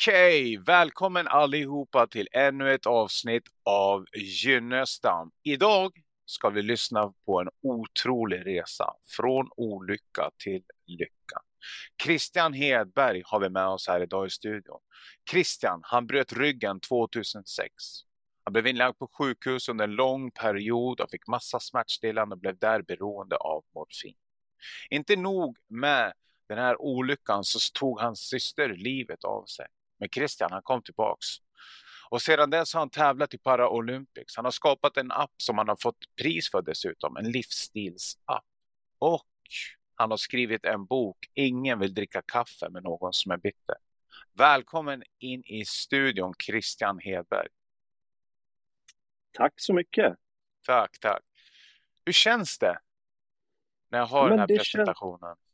Okej, välkommen allihopa till ännu ett avsnitt av Gynnestam. Idag ska vi lyssna på en otrolig resa från olycka till lycka. Christian Hedberg har vi med oss här idag i studion. Christian, han bröt ryggen 2006. Han blev inlagd på sjukhus under en lång period och fick massa smärtstillande och blev där beroende av morfin. Inte nog med den här olyckan så tog hans syster livet av sig. Men Christian han kom tillbaks. Och sedan dess har han tävlat i Paralympics. Han har skapat en app som han har fått pris för dessutom. En livsstilsapp. Och han har skrivit en bok. Ingen vill dricka kaffe med någon som är bitter. Välkommen in i studion Christian Hedberg. Tack så mycket. Tack, tack. Hur känns det när jag har Men den här presentationen? Känns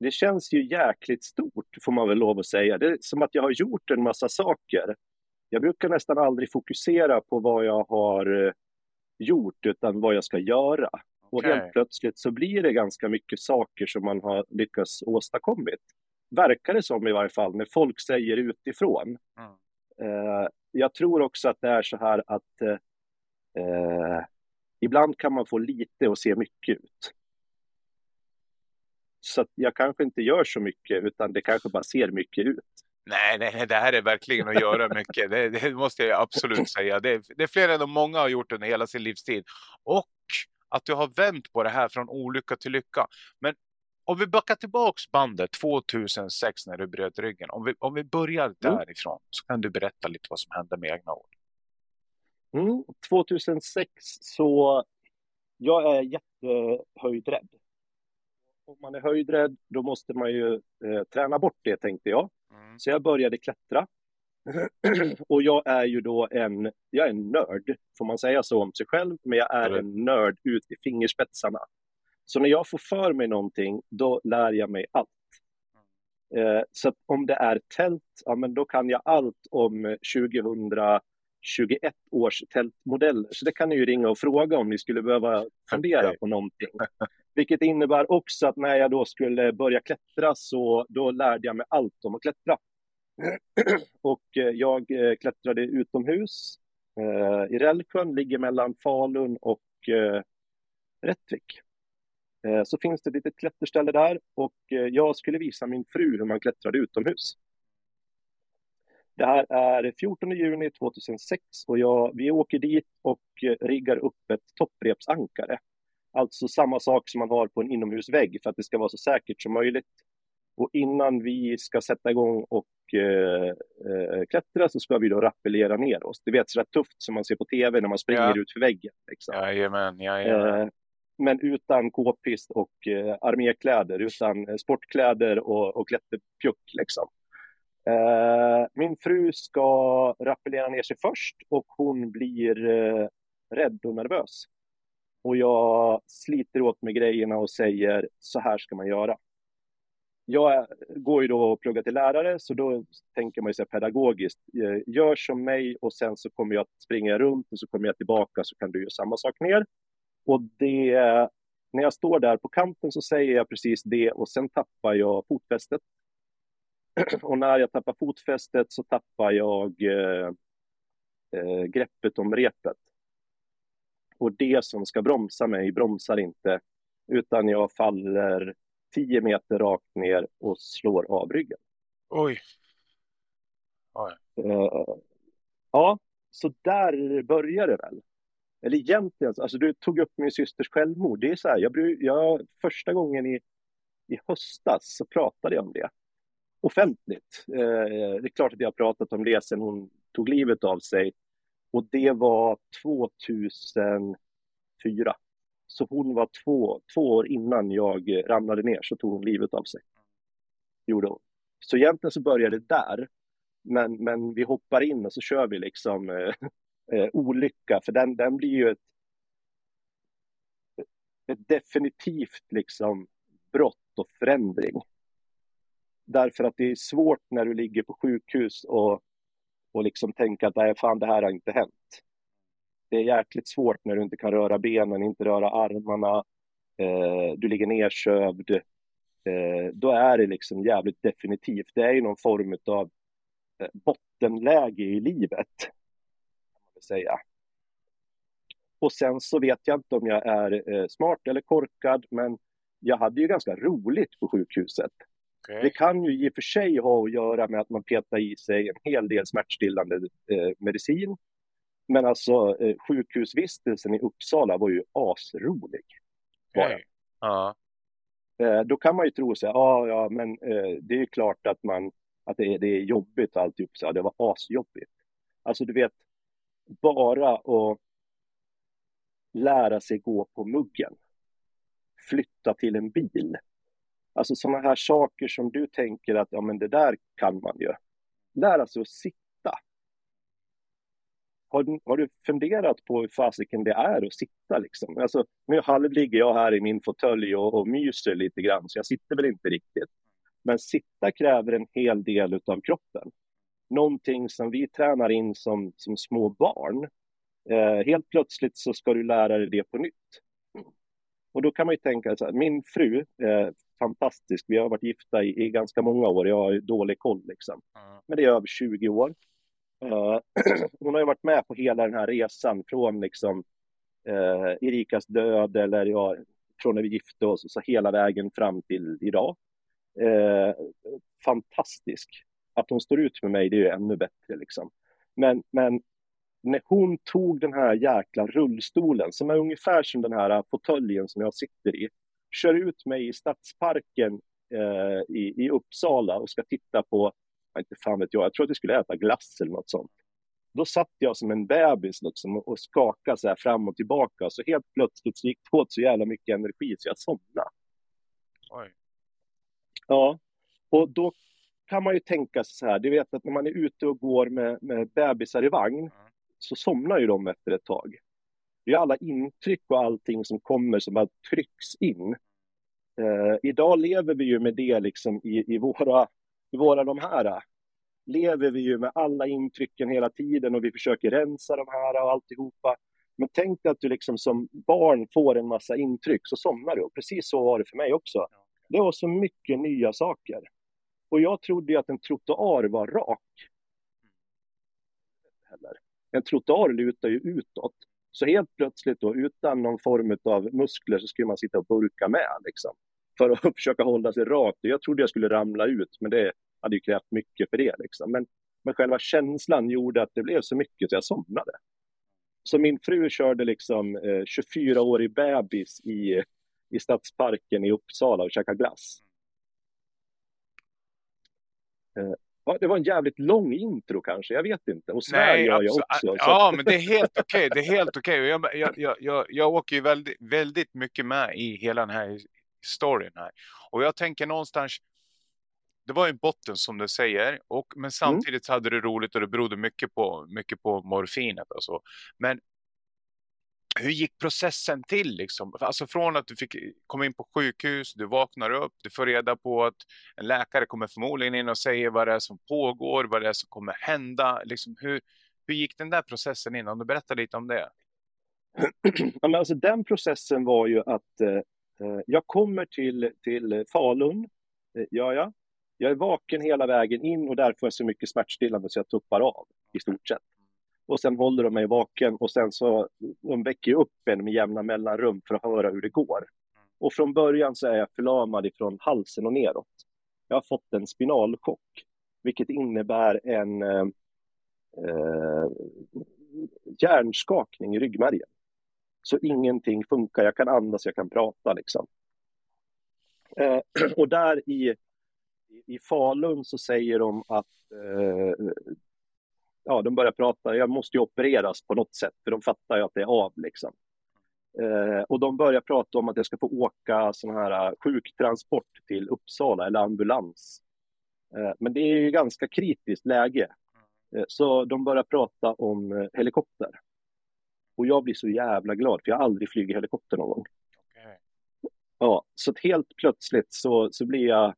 det känns ju jäkligt stort, får man väl lov att säga. Det är som att jag har gjort en massa saker. Jag brukar nästan aldrig fokusera på vad jag har eh, gjort, utan vad jag ska göra. Okay. Och helt plötsligt så blir det ganska mycket saker som man har lyckats åstadkommit. Verkar det som i varje fall, när folk säger utifrån. Mm. Eh, jag tror också att det är så här att eh, eh ibland kan man få lite att se mycket ut. Så jag kanske inte gör så mycket, utan det kanske bara ser mycket ut. Nej, nej, det här är verkligen att göra mycket. Det, det måste jag absolut säga. Det, det är fler än många har gjort under hela sin livstid. Och att du har vänt på det här från olycka till lycka. Men om vi backar tillbaks bandet 2006 när du bröt ryggen. Om vi, om vi börjar mm. därifrån så kan du berätta lite vad som hände med egna ord. Mm, 2006 så jag är jättehöjdrädd om man är höjdrädd, då måste man ju eh, träna bort det, tänkte jag. Mm. Så jag började klättra. och jag är ju då en, jag är en nörd, får man säga så om sig själv, men jag är en nörd ut i fingerspetsarna. Så när jag får för mig någonting, då lär jag mig allt. Eh, så om det är tält, ja men då kan jag allt om 2021 års tältmodeller. Så det kan ni ju ringa och fråga om ni skulle behöva fundera på någonting. Vilket innebär också att när jag då skulle börja klättra så då lärde jag mig allt om att klättra. Och eh, jag eh, klättrade utomhus eh, i Rällsjön, ligger mellan Falun och Rättvik. Så finns det ett litet klätterställe där och jag skulle visa min fru hur man klättrade utomhus. Det här är 14 juni 2006 och jag, vi åker dit och riggar upp ett topprepsankare. Alltså samma sak som man har på en inomhusvägg för att det ska vara så säkert som möjligt. Och innan vi ska sätta igång och eh, eh, klättra så ska vi då rappellera ner oss. Du vet, sådär tufft som man ser på tv när man springer ja. ut för väggen. Liksom. Jajamän, jajamän. Eh, men utan k-pist och eh, armékläder, utan eh, sportkläder och, och klätterpjuck. Liksom. Eh, min fru ska rappellera ner sig först och hon blir eh, rädd och nervös och jag sliter åt mig grejerna och säger så här ska man göra. Jag eh, går ju då och pluggar till lärare, så då tänker man ju så pedagogiskt. Gör som mig och sen så kommer jag att springa runt och så kommer jag tillbaka så kan du göra samma sak ner. Och det, när jag står där på kanten så säger jag precis det och sen tappar jag fotfästet. Och när jag tappar fotfästet så tappar jag eh, eh greppet om repet. Och det som ska bromsa mig bromsar inte, utan jag faller tio meter rakt ner och slår av ryggen. Oj. Oj. Uh, ja, så där börjar det väl. Eller egentligen, alltså du tog upp min systers självmord. Det är så här, jag, jag, första gången i, i höstas så pratade jag om det offentligt. Eh, det är klart att jag har pratat om det sedan hon tog livet av sig. Och det var 2004. Så hon var två, två år innan jag ramlade ner så tog hon livet av sig. Gjorde hon. Så egentligen så började det där. Men, men vi hoppar in och så kör vi liksom eh, eh, olycka, för den, den blir ju ett, ett definitivt liksom brott och förändring. Därför att det är svårt när du ligger på sjukhus och och liksom tänka att nej, fan, det här har inte hänt. Det är jäkligt svårt när du inte kan röra benen, inte röra armarna, eh, du ligger nersövd. Eh, då är det liksom jävligt definitivt. Det är ju någon form av eh, bottenläge i livet. Kan man säga. Och sen så vet jag inte om jag är eh, smart eller korkad, men jag hade ju ganska roligt på sjukhuset. Okay. Det kan ju i och för sig ha att göra med att man petar i sig en hel del smärtstillande eh, medicin. Men alltså eh, sjukhusvistelsen i Uppsala var ju asrolig. Okay. Ja. Eh, då kan man ju tro sig, ja, ja, men eh, det är ju klart att man att det är, det är jobbigt alltihop, så det var asjobbigt. Alltså du vet, bara att lära sig gå på muggen, flytta till en bil. Alltså sådana här saker som du tänker att ja, men det där kan man ju. Lära alltså, sig att sitta. Har, har du funderat på hur fasiken det är att sitta liksom? Alltså, nu halvligger jag här i min fåtölj och, och myser lite grann, så jag sitter väl inte riktigt. Men sitta kräver en hel del av kroppen. Någonting som vi tränar in som, som små barn. Eh, helt plötsligt så ska du lära dig det på nytt. Och då kan man ju tänka så här, min fru, eh, fantastisk, vi har varit gifta i, i, ganska många år, jag har dålig koll liksom. Mm. Men det är över 20 år. Uh, hon har ju varit med på hela den här resan från liksom uh, Erikas död eller ja, från när vi gifte oss, så hela vägen fram till idag. Uh, fantastisk. Att hon står ut med mig, det är ju ännu bättre liksom. Men, men när hon tog den här jäkla rullstolen, som är ungefär som den här fåtöljen som jag sitter i, kör ut mig i Stadsparken eh, i, i Uppsala och ska titta på, inte fan vet jag, jag tror att vi skulle äta glass eller något sånt. Då satt jag som en bebis liksom och skakade så här fram och tillbaka. Så helt plötsligt så gick det åt så jävla mycket energi så jag somnade. Oj. Ja, och då kan man ju tänka sig så här, du vet att när man är ute och går med, med bebisar i vagn, mm så somnar ju de efter ett tag. Det är alla intryck och allting som kommer som bara trycks in. Eh, idag lever vi ju med det liksom i, i, våra, i våra de här. Lever vi ju med alla intrycken hela tiden och vi försöker rensa de här och alltihopa. Men tänk dig att du liksom som barn får en massa intryck så somnar du. Och precis så var det för mig också. Det var så mycket nya saker. Och jag trodde ju att en trottoar var rak. Heller en trottoar lutar ju utåt. Så helt plötsligt då, utan någon form av muskler så skulle man sitta och burka med liksom. För att försöka hålla sig rakt. Jag trodde jag skulle ramla ut, men det hade ju krävt mycket för det liksom. Men, men själva känslan gjorde att det blev så mycket så jag somnade. Så min fru körde liksom eh, 24-årig bebis i, i Stadsparken i Uppsala och käkade glass. Eh, Ja, det var en jävligt lång intro kanske, jag vet inte. Och svär Nej, gör jag också. Ja, men det är helt okej. Okay. Det är helt okej. Okay. Jag, jag, jag, jag åker ju väldigt, väldigt mycket med i hela den här storyn här. Och jag tänker någonstans, det var en botten som du säger, och, men mm. samtidigt mm. hade du roligt och det berodde mycket på, mycket på morfinet och så. Men hur gick processen till? Liksom? Alltså från att du fick komma in på sjukhus, du vaknar upp, du får reda på att en läkare kommer förmodligen in och säger vad det är som pågår, vad det är som kommer hända. Liksom, hur, hur gick den där processen in? Om du berättar lite om det. Ja, men alltså, den processen var ju att eh, eh jag kommer till, till Falun, eh, gör jag. Jag är vaken hela vägen in och där får jag så mycket smärtstillande så jag tuppar av i stort sett och sen håller de mig vaken och sen så de väcker upp en med jämna mellanrum för att höra hur det går. Och från början så är jag förlamad ifrån halsen och neråt. Jag har fått en spinalchock, vilket innebär en eh, eh, hjärnskakning i ryggmärgen. Så ingenting funkar, jag kan andas, jag kan prata liksom. Eh, och där i, i Falun så säger de att eh, ja, de börjar prata, jag måste ju opereras på något sätt, för de fattar ju att det är av liksom. Eh, och de börjar prata om att jag ska få åka sån här uh, sjuktransport till Uppsala eller ambulans. Eh, men det är ju ganska kritiskt läge. Eh, så de börjar prata om eh, helikopter. Och jag blir så jävla glad, för jag har aldrig flugit helikopter någon gång. Okay. Ja, så helt plötsligt så, så blir jag,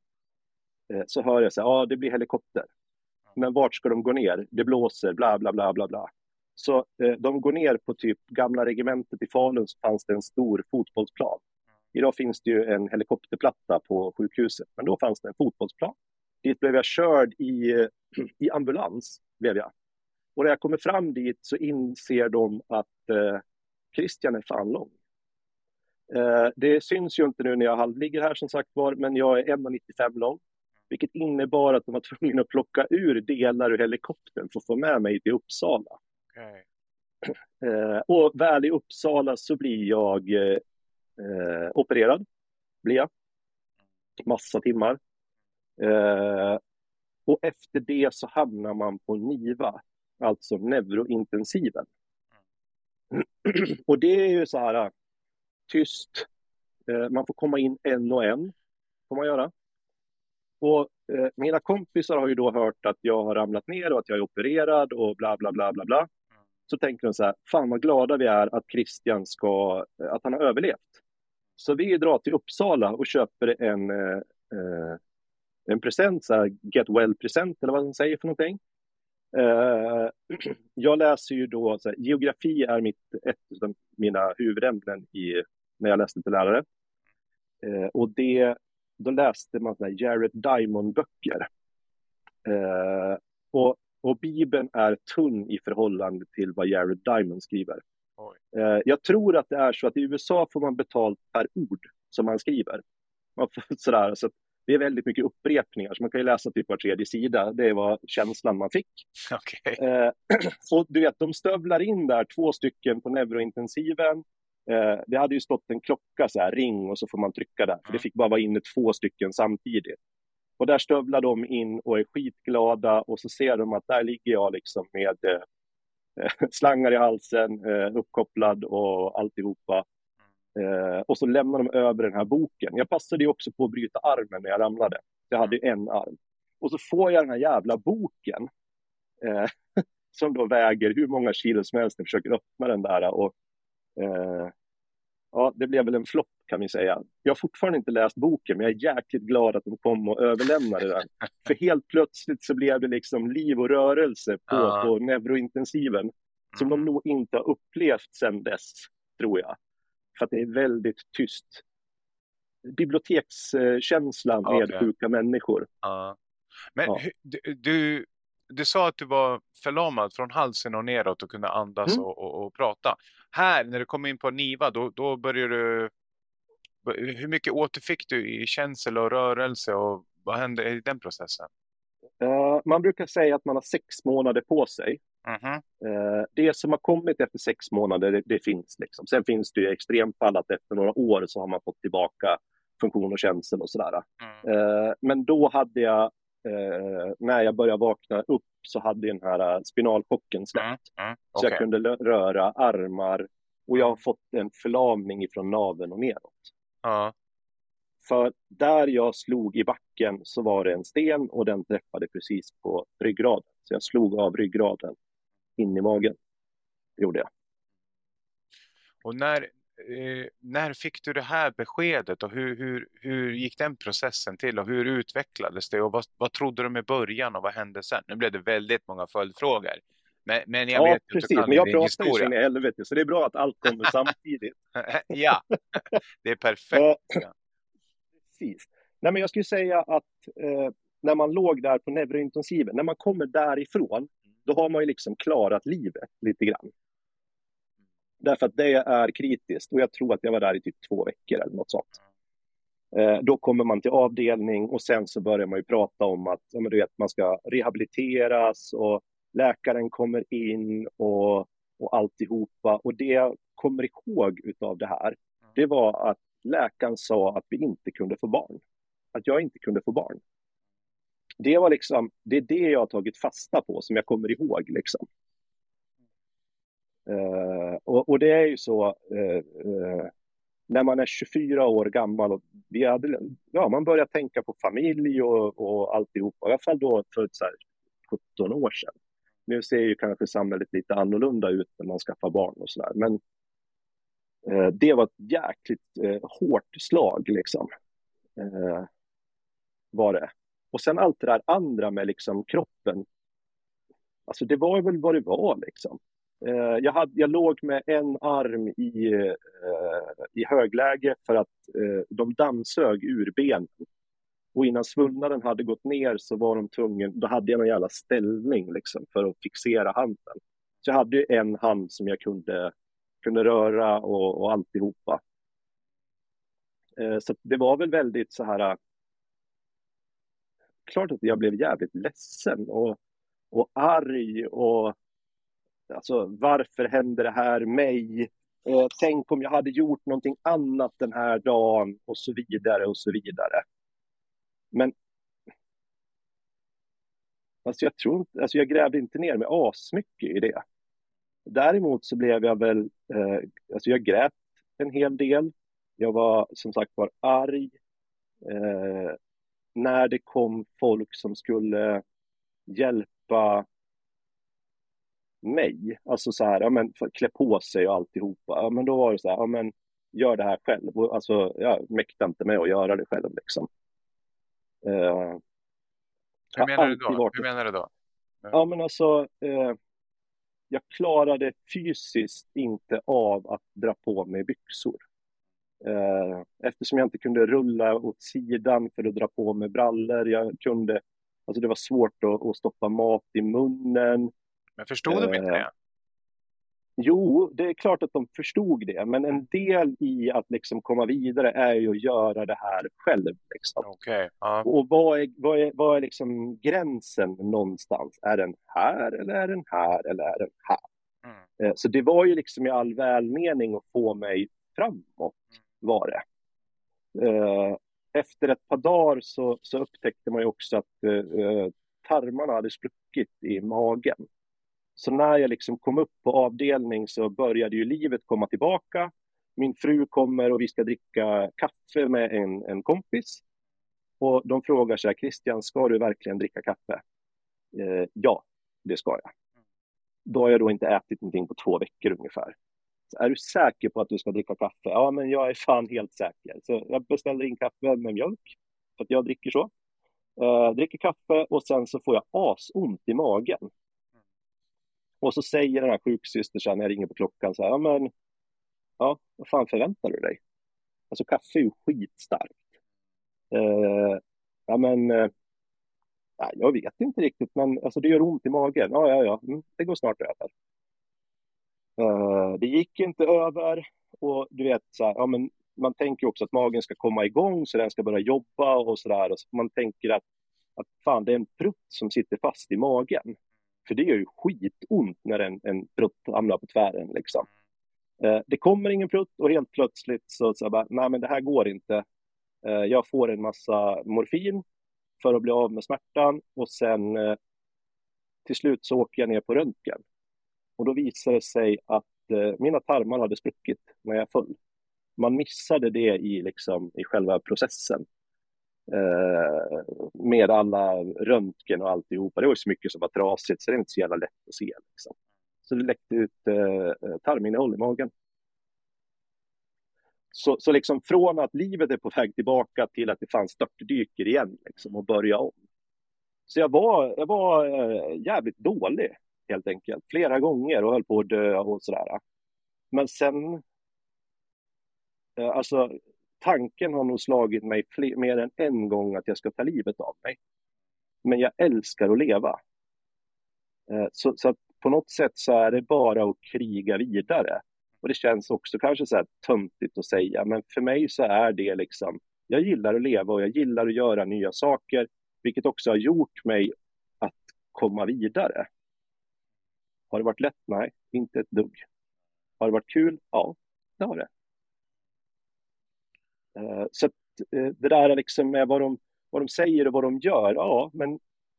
eh, så hör jag så här, ja det blir helikopter men vart ska de gå ner? Det blåser, bla bla bla bla bla. Så eh, de går ner på typ gamla regementet i Falun så fanns det en stor fotbollsplan. Idag finns det ju en helikopterplatta på sjukhuset, men då fanns det en fotbollsplan. dit blev jag körd i, i ambulans. Blev jag. Och när jag kommer fram dit så inser de att eh, Christian är fan lång. Eh, det syns ju inte nu när jag halvligger här som sagt var, men jag är 1,95 lång. Vilket innebar att de var tvungna att plocka ur delar ur helikoptern för att få med mig till Uppsala. Okay. Eh, och väl i Uppsala så blir jag eh, opererad. Blir jag. Massa timmar. Eh, och efter det så hamnar man på NIVA, alltså neurointensiven. och det är ju så här tyst. Eh, man får komma in en och en, får man göra. Och eh, mina kompisar har ju då hört att jag har ramlat ner och att jag är opererad och bla bla bla bla bla. Så tänker de så här, fan vad glada vi är att Christian ska, eh, att han har överlevt. Så vi drar till Uppsala och köper en, eh, eh en present, så här, get well-present eller vad man säger för någonting. Eh, jag läser ju då, så här, geografi är mitt, ett av mina huvudämnen i, när jag läste till lärare. Eh, och det, då läste man såna Jared Diamond-böcker. Eh, och, och Bibeln är tunn i förhållande till vad Jared Diamond skriver. Eh, jag tror att det är så att i USA får man betalt per ord som man skriver. Man får, sådär, så det är väldigt mycket upprepningar, så man kan ju läsa typ var tredje sida. Det var känslan man fick. Okay. Eh, och du vet, de stövlar in där två stycken på neurointensiven. Eh, det hade ju stått en klocka så här, ring och så får man trycka där. För det fick bara vara inne två stycken samtidigt. Och där stövlar de in och är skitglada och så ser de att där ligger jag liksom med eh, slangar i halsen, eh, uppkopplad och alltihopa. Eh, och så lämnar de över den här boken. Jag passade ju också på att bryta armen när jag ramlade. Jag hade en arm. Och så får jag den här jävla boken. Eh, som då väger hur många kilo som helst. Jag försöker öppna den där. Och, eh, ja, det blev väl en flopp kan vi säga. Jag har fortfarande inte läst boken, men jag är jäkligt glad att de kom och överlämnade den. För helt plötsligt så blev det liksom liv och rörelse på, uh. på neurointensiven. Som mm. de nog inte har upplevt sedan dess, tror jag för att det är väldigt tyst. Bibliotekskänsla med okay. sjuka människor. Ja. Men ja. Du, du, sa att du var förlamad från halsen och neråt och kunde andas mm. och, och, och, prata. Här, när du kom in på NIVA, då, då började du... Hur mycket återfick du i känsel och rörelse och vad hände i den processen? Uh, man brukar säga att man har sex månader på sig Mm-hmm. Det som har kommit efter sex månader, det, det, finns. Liksom. Sen finns det ju extremfall att efter några år så har man fått tillbaka funktion och känsel och sådär. Mm. Eh, men då hade jag, eh, när jag började vakna upp, så hade den här spinalchocken släppt. Mm. Mm. Okay. Så jag kunde röra armar och jag har fått en förlamning ifrån naveln och neråt. För där jag slog i backen så var det en sten och den träffade precis på ryggraden. Så jag slog av ryggraden in i magen. Det gjorde jag. Och när, eh, när fick du det här beskedet och hur, hur, hur gick den processen till och hur utvecklades det och vad, vad trodde du i början och vad hände sen? Nu blev det väldigt många följdfrågor. Men, men jag ja, vet precis. Men jag pratar ju så i helvete, så det är bra att allt kommer samtidigt. ja, det är perfekt. Ja. Precis. Nej, men jag skulle säga att eh, när man låg där på neurointensiven, när man kommer därifrån, då har man ju liksom klarat livet lite grann. Därför att det är kritiskt och jag tror att jag var där i typ två veckor eller något sånt. Eh, då kommer man till avdelning och sen så börjar man ju prata om att ja, men du vet, man ska rehabiliteras och läkaren kommer in och, och alltihopa. Och det jag kommer ihåg utav det här, det var att läkaren sa att vi inte kunde få barn. Att jag inte kunde få barn det var liksom, det är det jag har tagit fasta på som jag kommer ihåg liksom. Uh, och, och, det är ju så, uh, uh, när man är 24 år gammal och vi hade, ja, man börjar tänka på familj och, och alltihopa, i alla fall då för så här 17 år sedan. Nu ser ju kanske samhället lite annorlunda ut när man skaffar barn och sådär, men det var ett jäkligt hårt slag liksom. var det. Och sen allt det där andra med liksom kroppen. Alltså det var väl vad det var liksom. Eh, jag, hade, jag låg med en arm i, eh, i högläge för att eh, de dammsög ur benen. Och innan svullnaden hade gått ner så var de tvungna, då hade jag någon jävla ställning liksom för att fixera handen. Så jag hade en hand som jag kunde, kunde röra och, och alltihopa. Eh, så det var väl väldigt så här. Eh, klart att jag blev jävligt ledsen och, och arg och alltså varför händer det här mig? Eh, tänk om jag hade gjort någonting annat den här dagen och så vidare och så vidare. Men alltså jag tror inte, alltså jag grävde inte ner mig asmycket i det. Däremot så blev jag väl, eh, alltså jag grät en hel del. Jag var som sagt var arg. Eh, när det kom folk som skulle hjälpa mig, alltså så här, ja men klä på sig och alltihopa, ja men då var det så här, ja men gör det här själv. Alltså jag mäktade inte med att göra det själv liksom. Uh, Hur menar du då? Varit... Hur menar du då? Ja men alltså, uh, jag klarade fysiskt inte av att dra på mig byxor. Uh, eftersom jag inte kunde rulla åt sidan för att dra på mig brallor, jag kunde, alltså det var svårt att, att stoppa mat i munnen. Men förstod de inte det? Jo, det är klart att de förstod det, men en del i att liksom komma vidare är ju att göra det här själv. Liksom. Okay, uh. Och vad är, vad är, vad är liksom gränsen någonstans? Är den här eller är den här eller är den här? Mm. Eh, så det var ju liksom i all välmening att få mig framåt, mm. var det. Eh, efter ett par dagar så, så upptäckte man ju också att eh, tarmarna hade spruckit i magen. Så när jag liksom kom upp på avdelning så började ju livet komma tillbaka. Min fru kommer och vi ska dricka kaffe med en, en kompis. Och de frågar så här, Christian, ska du verkligen dricka kaffe? Eh, ja, det ska jag. Då har jag då inte ätit någonting på två veckor ungefär. Så är du säker på att du ska dricka kaffe? Ja, men jag är fan helt säker. Så jag beställer in kaffe med mjölk, för att jag dricker så. Eh, dricker kaffe och sen så får jag asont i magen. Och så säger den här sjuksystern när jag ringer på klockan så här, ja men, ja, vad fan förväntar du dig? Alltså kaffe är ju skitstarkt. Eh, ja men, eh, jag vet inte riktigt, men alltså det gör ont i magen. Ja, ja, ja, mm, det går snart över. Eh, det gick inte över och du vet, så här, ja men man tänker också att magen ska komma igång så den ska börja jobba och så där. Och så man tänker att, att fan, det är en prutt som sitter fast i magen. För det gör ju skitont när en, en prutt hamnar på tvären. Liksom. Eh, det kommer ingen prutt och helt plötsligt så, så bara, nej men det här går inte. Eh, jag får en massa morfin för att bli av med smärtan och sen eh, till slut så åker jag ner på röntgen. Och då visade det sig att eh, mina tarmar hade spruckit när jag föll. Man missade det i, liksom, i själva processen Eh, med alla röntgen och alltihopa. Det var så mycket som var trasigt så det är inte så jävla lätt att se. Liksom. Så det läckte ut eh, eh, tarminnehåll i magen. Så, så liksom från att livet är på väg tillbaka till att det fanns störtdyker igen liksom, och börja om. Så jag var, jag var eh, jävligt dålig helt enkelt, flera gånger och höll på att dö och sådär. Men sen, eh, alltså tanken har nog slagit mig fler, mer än en gång att jag ska ta livet av mig. Men jag älskar att leva. Eh, så, så på något sätt så är det bara att kriga vidare. Och det känns också kanske så här töntigt att säga, men för mig så är det liksom, jag gillar att leva och jag gillar att göra nya saker, vilket också har gjort mig att komma vidare. Har det varit lätt? Nej, inte ett dugg. Har det varit kul? Ja, det har det. Eh, så att eh, det där liksom med vad de, vad de säger och vad de gör, ja, men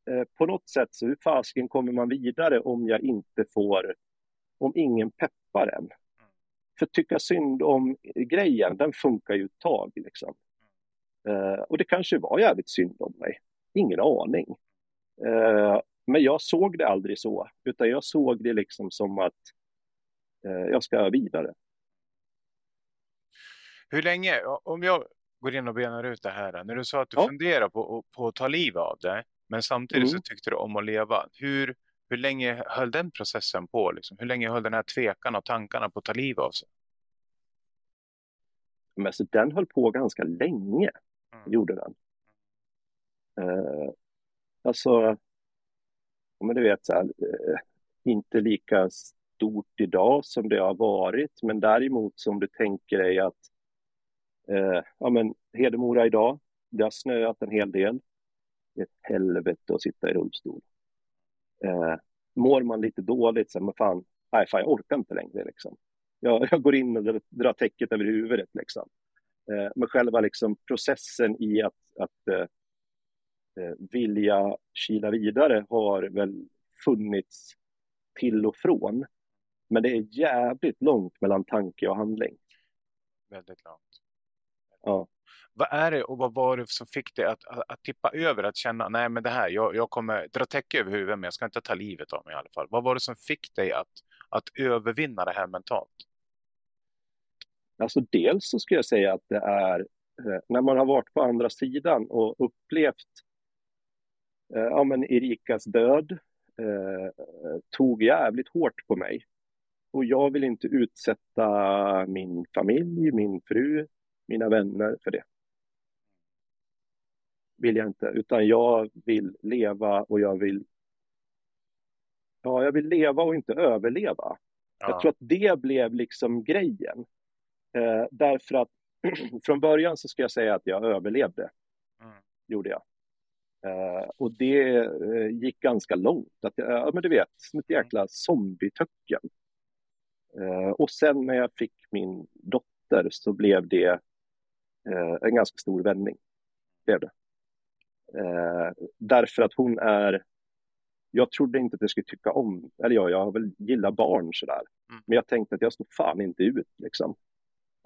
eh, på något sätt så hur fasken kommer man vidare om jag inte får, om ingen peppar en? För tycka synd om grejen, den funkar ju ett tag liksom. Eh, och det kanske var jävligt synd om mig, ingen aning. Eh, men jag såg det aldrig så, utan jag såg det liksom som att eh, jag ska vidare. Hur länge, om jag går in och benar ut det här, när du sa att du ja. funderar på, på att ta liv av det, men samtidigt mm. så tyckte du om att leva. Hur, hur länge höll den processen på? Liksom? Hur länge höll den här tvekan och tankarna på att ta liv av sig? Men så den höll på ganska länge, mm. gjorde den. Eh, alltså, men du vet, så här, eh, inte lika stort idag som det har varit, men däremot som du tänker dig att eh, ja, men Hedemora idag, det har snöat en hel del. Det är ett helvete att sitta i rullstol. Eh, mår man lite dåligt, så men fan, nej, fan, jag orkar inte längre. Liksom. Jag, jag går in och drar täcket över huvudet. Liksom. Eh, men själva liksom, processen i att, att eh, eh, vilja kila vidare har väl funnits till och från. Men det är jävligt långt mellan tanke och handling. Väldigt långt. Ja. Vad är det och vad var det som fick dig att, att, att tippa över, att känna nej men det här, jag, jag kommer dra täcke över huvudet men jag ska inte ta livet av mig i alla fall. Vad var det som fick dig att, att övervinna det här mentalt? Alltså dels så skulle jag säga att det är eh, när man har varit på andra sidan och upplevt eh, ja, men Erikas död eh, tog jävligt hårt på mig. Och jag vill inte utsätta min familj, min fru, mina vänner för det. Vill jag inte, utan jag vill leva och jag vill Ja, jag vill leva och inte överleva. Ja. Jag tror att det blev liksom grejen. Eh, därför att från början så ska jag säga att jag överlevde. Mm. Gjorde jag. Eh, och det eh, gick ganska långt. Att jag, ja, men du vet, som ett jäkla mm. zombietöcken. Eh, och sen när jag fick min dotter så blev det eh, en ganska stor vändning. Blev det. Eh, därför att hon är jag trodde inte att jag skulle tycka om, eller ja, jag har väl gillat barn sådär. Mm. Men jag tänkte att jag stod fan inte ut liksom.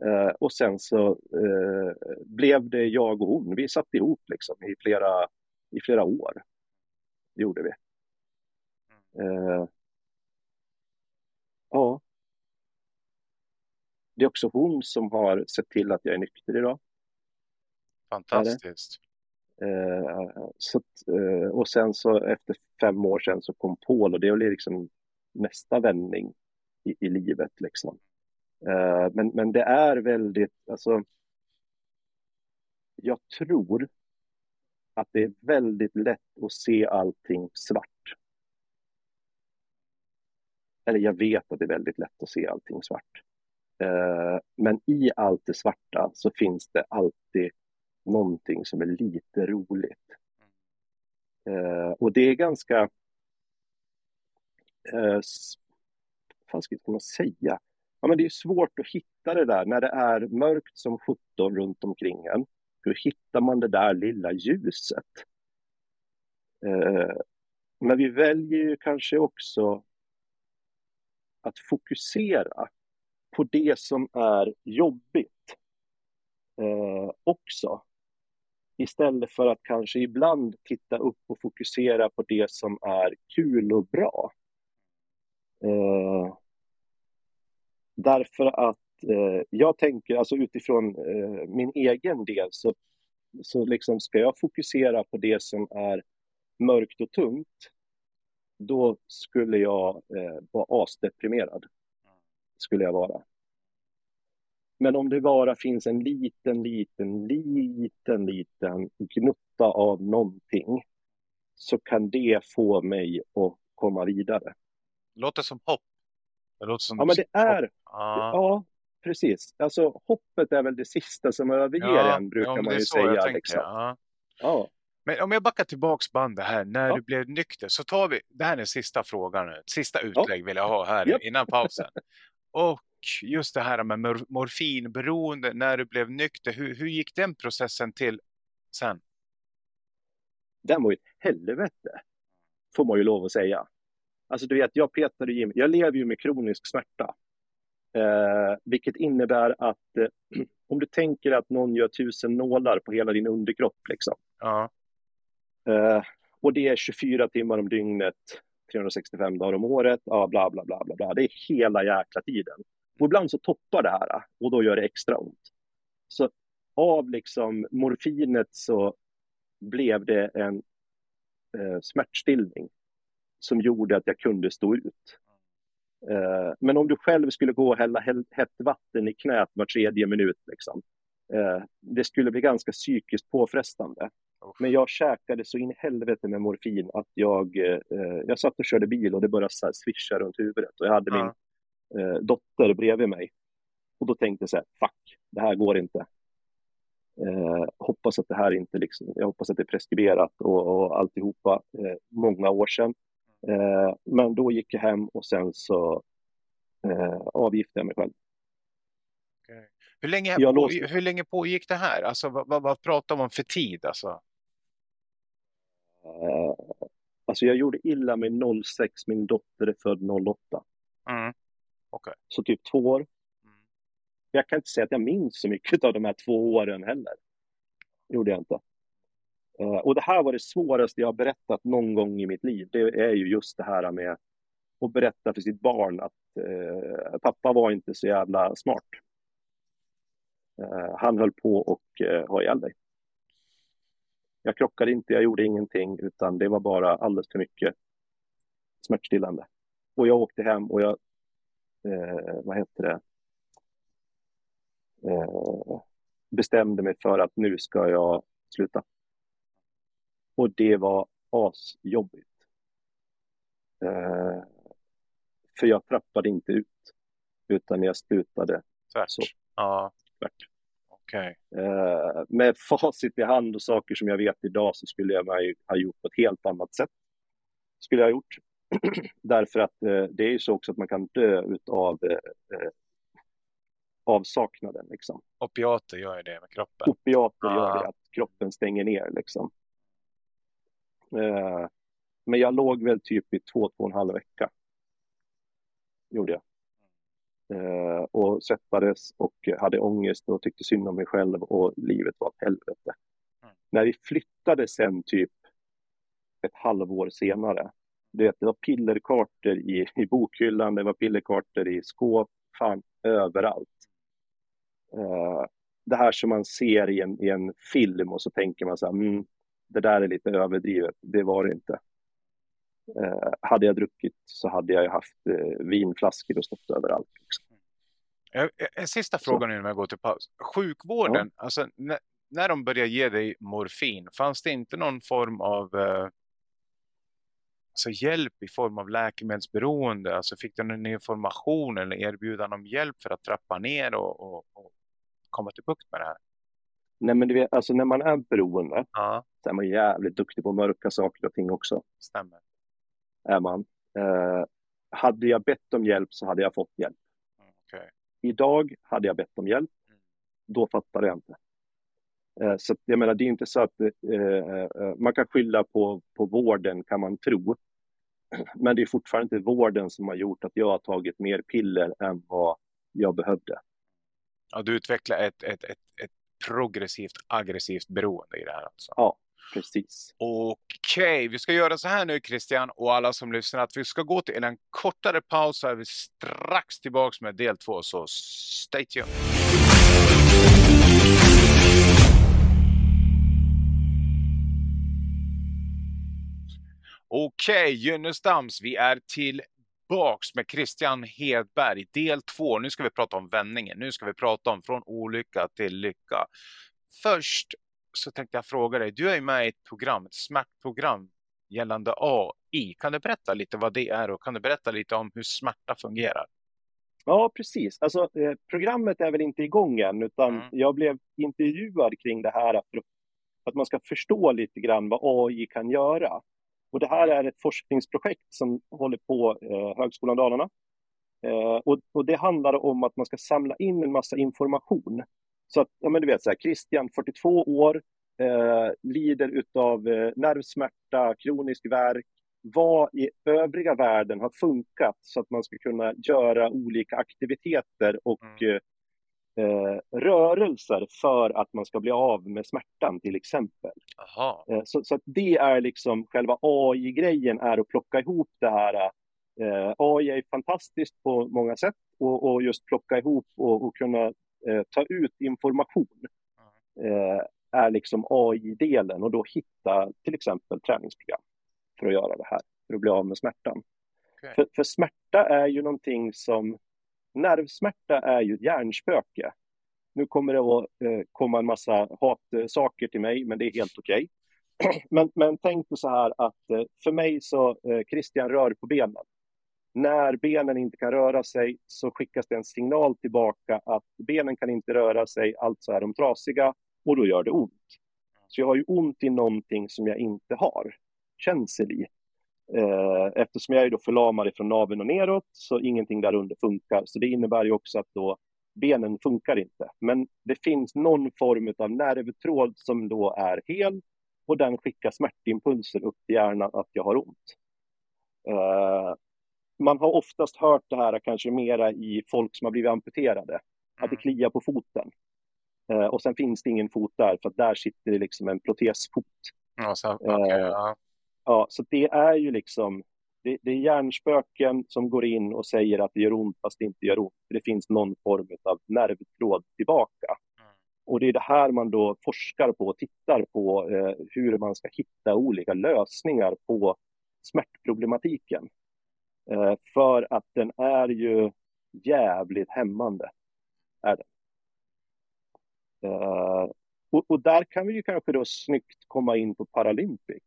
Eh, och sen så eh, blev det jag och hon. Vi satt ihop liksom i flera, i flera år. Det gjorde vi. Eh, ja. Det är också hon som har sett till att jag är nykter idag. Fantastiskt. Eh, så, eh, och sen så efter fem år sedan så kom Paul och det blev liksom nästa vändning i, i livet liksom. Eh, men, men det är väldigt, alltså, jag tror att det är väldigt lätt att se allting svart. Eller jag vet att det är väldigt lätt att se allting svart. Eh, men i allt det svarta så finns det alltid någonting som är lite roligt. Eh, och det är ganska, eh, vad ska man säga, ja, men det är svårt att hitta det där när det är mörkt som 17 runt omkring en. Hur hittar man det där lilla ljuset? Eh, men vi väljer ju kanske också att fokusera på det som är jobbigt eh, också. Istället för att kanske ibland titta upp och fokusera på det som är kul och bra. Eh, Därför att eh, jag tänker, alltså utifrån eh, min egen del, så, så liksom ska jag fokusera på det som är mörkt och tungt, då skulle jag eh, vara asdeprimerad. Skulle jag vara. Men om det bara finns en liten, liten, liten, liten gnutta av någonting så kan det få mig att komma vidare. Låter som hopp. Det låter som ja, men det är... Ah. Ja, precis. Alltså hoppet är väl det sista som överger ja, en, brukar ja, man ju säga. Liksom. Ja. ja. Men om jag backar tillbaks bandet här, när ja. du blev nykter, så tar vi, det här är den sista frågan nu, sista utlägg vill jag ha här innan pausen. Och just det här med mor morfinberoende, när du blev nykter, hur, hur gick den processen till sen? Den var ju ett helvete, får man ju lov att säga. Alltså du vet, jag petade Jim. Jag lever ju med kronisk smärta. Eh, vilket innebär att eh, om du tänker att någon gör tusen nålar på hela din underkropp liksom. Ja. Eh, och det är 24 timmar om dygnet, 365 dagar om året, ja, bla, bla, bla, bla, bla. Det är hela jäkla tiden. Och ibland så toppar det här och då gör det extra ont. Så av liksom morfinet så blev det en eh, smärtstillning som gjorde att jag kunde stå ut. Eh, men om du själv skulle gå och hälla hett vatten i knät var tredje minut, liksom, eh, det skulle bli ganska psykiskt påfrestande. Men jag käkade så in i helvete med morfin att jag, eh, jag satt och körde bil och det började så här svischa runt huvudet. Och jag hade Ja. min eh, dotter bredvid mig. Och då tänkte jag så här, fuck, det här går inte. Eh, hoppas att det här inte liksom, jag hoppas att det är preskriberat och, och alltihopa eh, många år sedan. Eh, men då gick jag hem och sen så eh, avgiftade jag mig själv. Okej. Hur, länge, Jag på, låste- hur länge pågick det här? Alltså, vad, vad, vad pratar man för tid? Alltså? Eh, alltså jag gjorde illa mig 06, min dotter är född 08. Mm. Så typ två år. Mm. Jag kan inte säga att jag minns så mycket av de här två åren heller. gjorde jag inte. Eh, och det här var det svåraste jag har berättat någon gång i mitt liv. Det är ju just det här med att berätta för sitt barn att eh, pappa var inte så jävla smart. Eh, han höll på och eh, ha ihjäl dig. Jag krockade inte, jag gjorde ingenting, utan det var bara alldeles för mycket smärtstillande. Och jag åkte hem och jag, eh, vad heter det, eh, bestämde mig för att nu ska jag sluta. Och det var asjobbigt. Eh, för jag trappade inte ut, utan jag slutade Tvärt? Så. Ja, tvärt. okej. Eh, med facit i hand och saker som jag vet idag så skulle jag ha gjort på ett helt annat sätt. Skulle jag ha gjort. Därför att eh, det är ju så också att man kan dö utav eh, eh, avsaknaden. Liksom. Opiater gör ju det med kroppen. Opiater Ah. gör det, att kroppen stänger ner. Liksom. Eh, men jag låg väl typ i två, två och en halv vecka. Gjorde jag. Eh, och svettades och hade ångest och tyckte synd om mig själv och livet var ett helvete. Mm. När vi flyttade sen typ ett halvår senare, du vet, det var pillerkartor i, i bokhyllan, det var pillerkartor i skåp, fan överallt. Eh, det här som man ser i en, i en film och så tänker man så här, mm, det där är lite överdrivet. Det var det inte. Eh, hade jag druckit så hade jag ju haft eh, vinflaskor och stått överallt. Liksom. En sista fråga nu när jag går till paus. Sjukvården, alltså när, när de började ge dig morfin, fanns det inte någon form av alltså hjälp i form av läkemedelsberoende? Alltså fick du någon information eller erbjudan om hjälp för att trappa ner och, och, och komma till bukt med det här? Nej, men du vet, alltså när man är beroende Ja, så är man jävligt duktig på mörka saker och ting också. stämmer. Är man. Eh, hade jag bett om hjälp så hade jag fått hjälp. Mm, okej. Idag hade jag bett om hjälp. Mm. Då fattade jag inte. Eh, så jag menar, det är inte så att eh, eh, man kan skylla på, på vården kan man tro. Men det är fortfarande inte vården som har gjort att jag har tagit mer piller än vad jag behövde. Ja, du utvecklar ett, ett, ett, ett progressivt aggressivt beroende i det här alltså. Ja, precis. Okej, vi ska göra så här nu Christian och alla som lyssnar att vi ska gå till en kortare paus så är vi strax tillbaks med del två så stay tuned. Okej, Gynnestams, vi är tillbaks med Christian Hedberg, del två. Nu ska vi prata om vändningen. Nu ska vi prata om från olycka till lycka. Först så tänkte jag fråga dig, du är ju med i ett program, ett smärtprogram gällande AI. Kan du berätta lite vad det är och kan du berätta lite om hur smärta fungerar? Ja, precis. Alltså, eh, programmet är väl inte igång än, utan Mm. jag blev intervjuad kring det här för att man ska förstå lite grann vad AI kan göra. Och det här är ett forskningsprojekt som håller på eh, Högskolan Dalarna. Eh, och, och det handlar om att man ska samla in en massa information. Så att, ja men du vet så här, Christian, 42 år, eh, lider utav eh, nervsmärta, kronisk värk, vad i övriga världen har funkat så att man ska kunna göra olika aktiviteter och Mm. Eh, rörelser för att man ska bli av med smärtan till exempel. Eh, så, så att det är liksom själva AI-grejen är att plocka ihop det här. Eh, AI är fantastiskt på många sätt och, och just plocka ihop och, och kunna eh, ta ut information eh, är liksom AI-delen och då hitta till exempel träningsprogram för att göra det här, för att bli av med smärtan. Okej. För, för smärta är ju någonting som, nervsmärta är ju ett hjärnspöke. Nu kommer det att eh, komma en massa hatsaker till mig, men det är helt okej. men, men tänk så här att eh, för mig så, eh, Christian rör på benen. När benen inte kan röra sig så skickas det en signal tillbaka att benen kan inte röra sig, alltså är de trasiga och då gör det ont. Så jag har ju ont i någonting som jag inte har känsel i. Eh, eftersom jag är då förlamad från naveln och neråt så ingenting där under funkar. Så det innebär ju också att då benen funkar inte. Men det finns någon form av nervtråd som då är hel och den skickar smärtimpulser upp i hjärnan att jag har ont. Uh, man har oftast hört det här kanske mera i folk som har blivit amputerade, att det mm. kliar på foten. Uh, och sen finns det ingen fot där, för att där sitter det liksom en protesfot. Ja, så, okay, ja. Ja, så det är ju liksom, det, det, är hjärnspöken som går in och säger att det gör ont fast det inte gör ont. Det finns någon form av nervtråd tillbaka. Mm. Och det är det här man då forskar på och tittar på eh, hur man ska hitta olika lösningar på smärtproblematiken. Eh, för att den är ju jävligt hämmande. Är den. Eh, och, och, där kan vi ju kanske då snyggt komma in på Paralympic.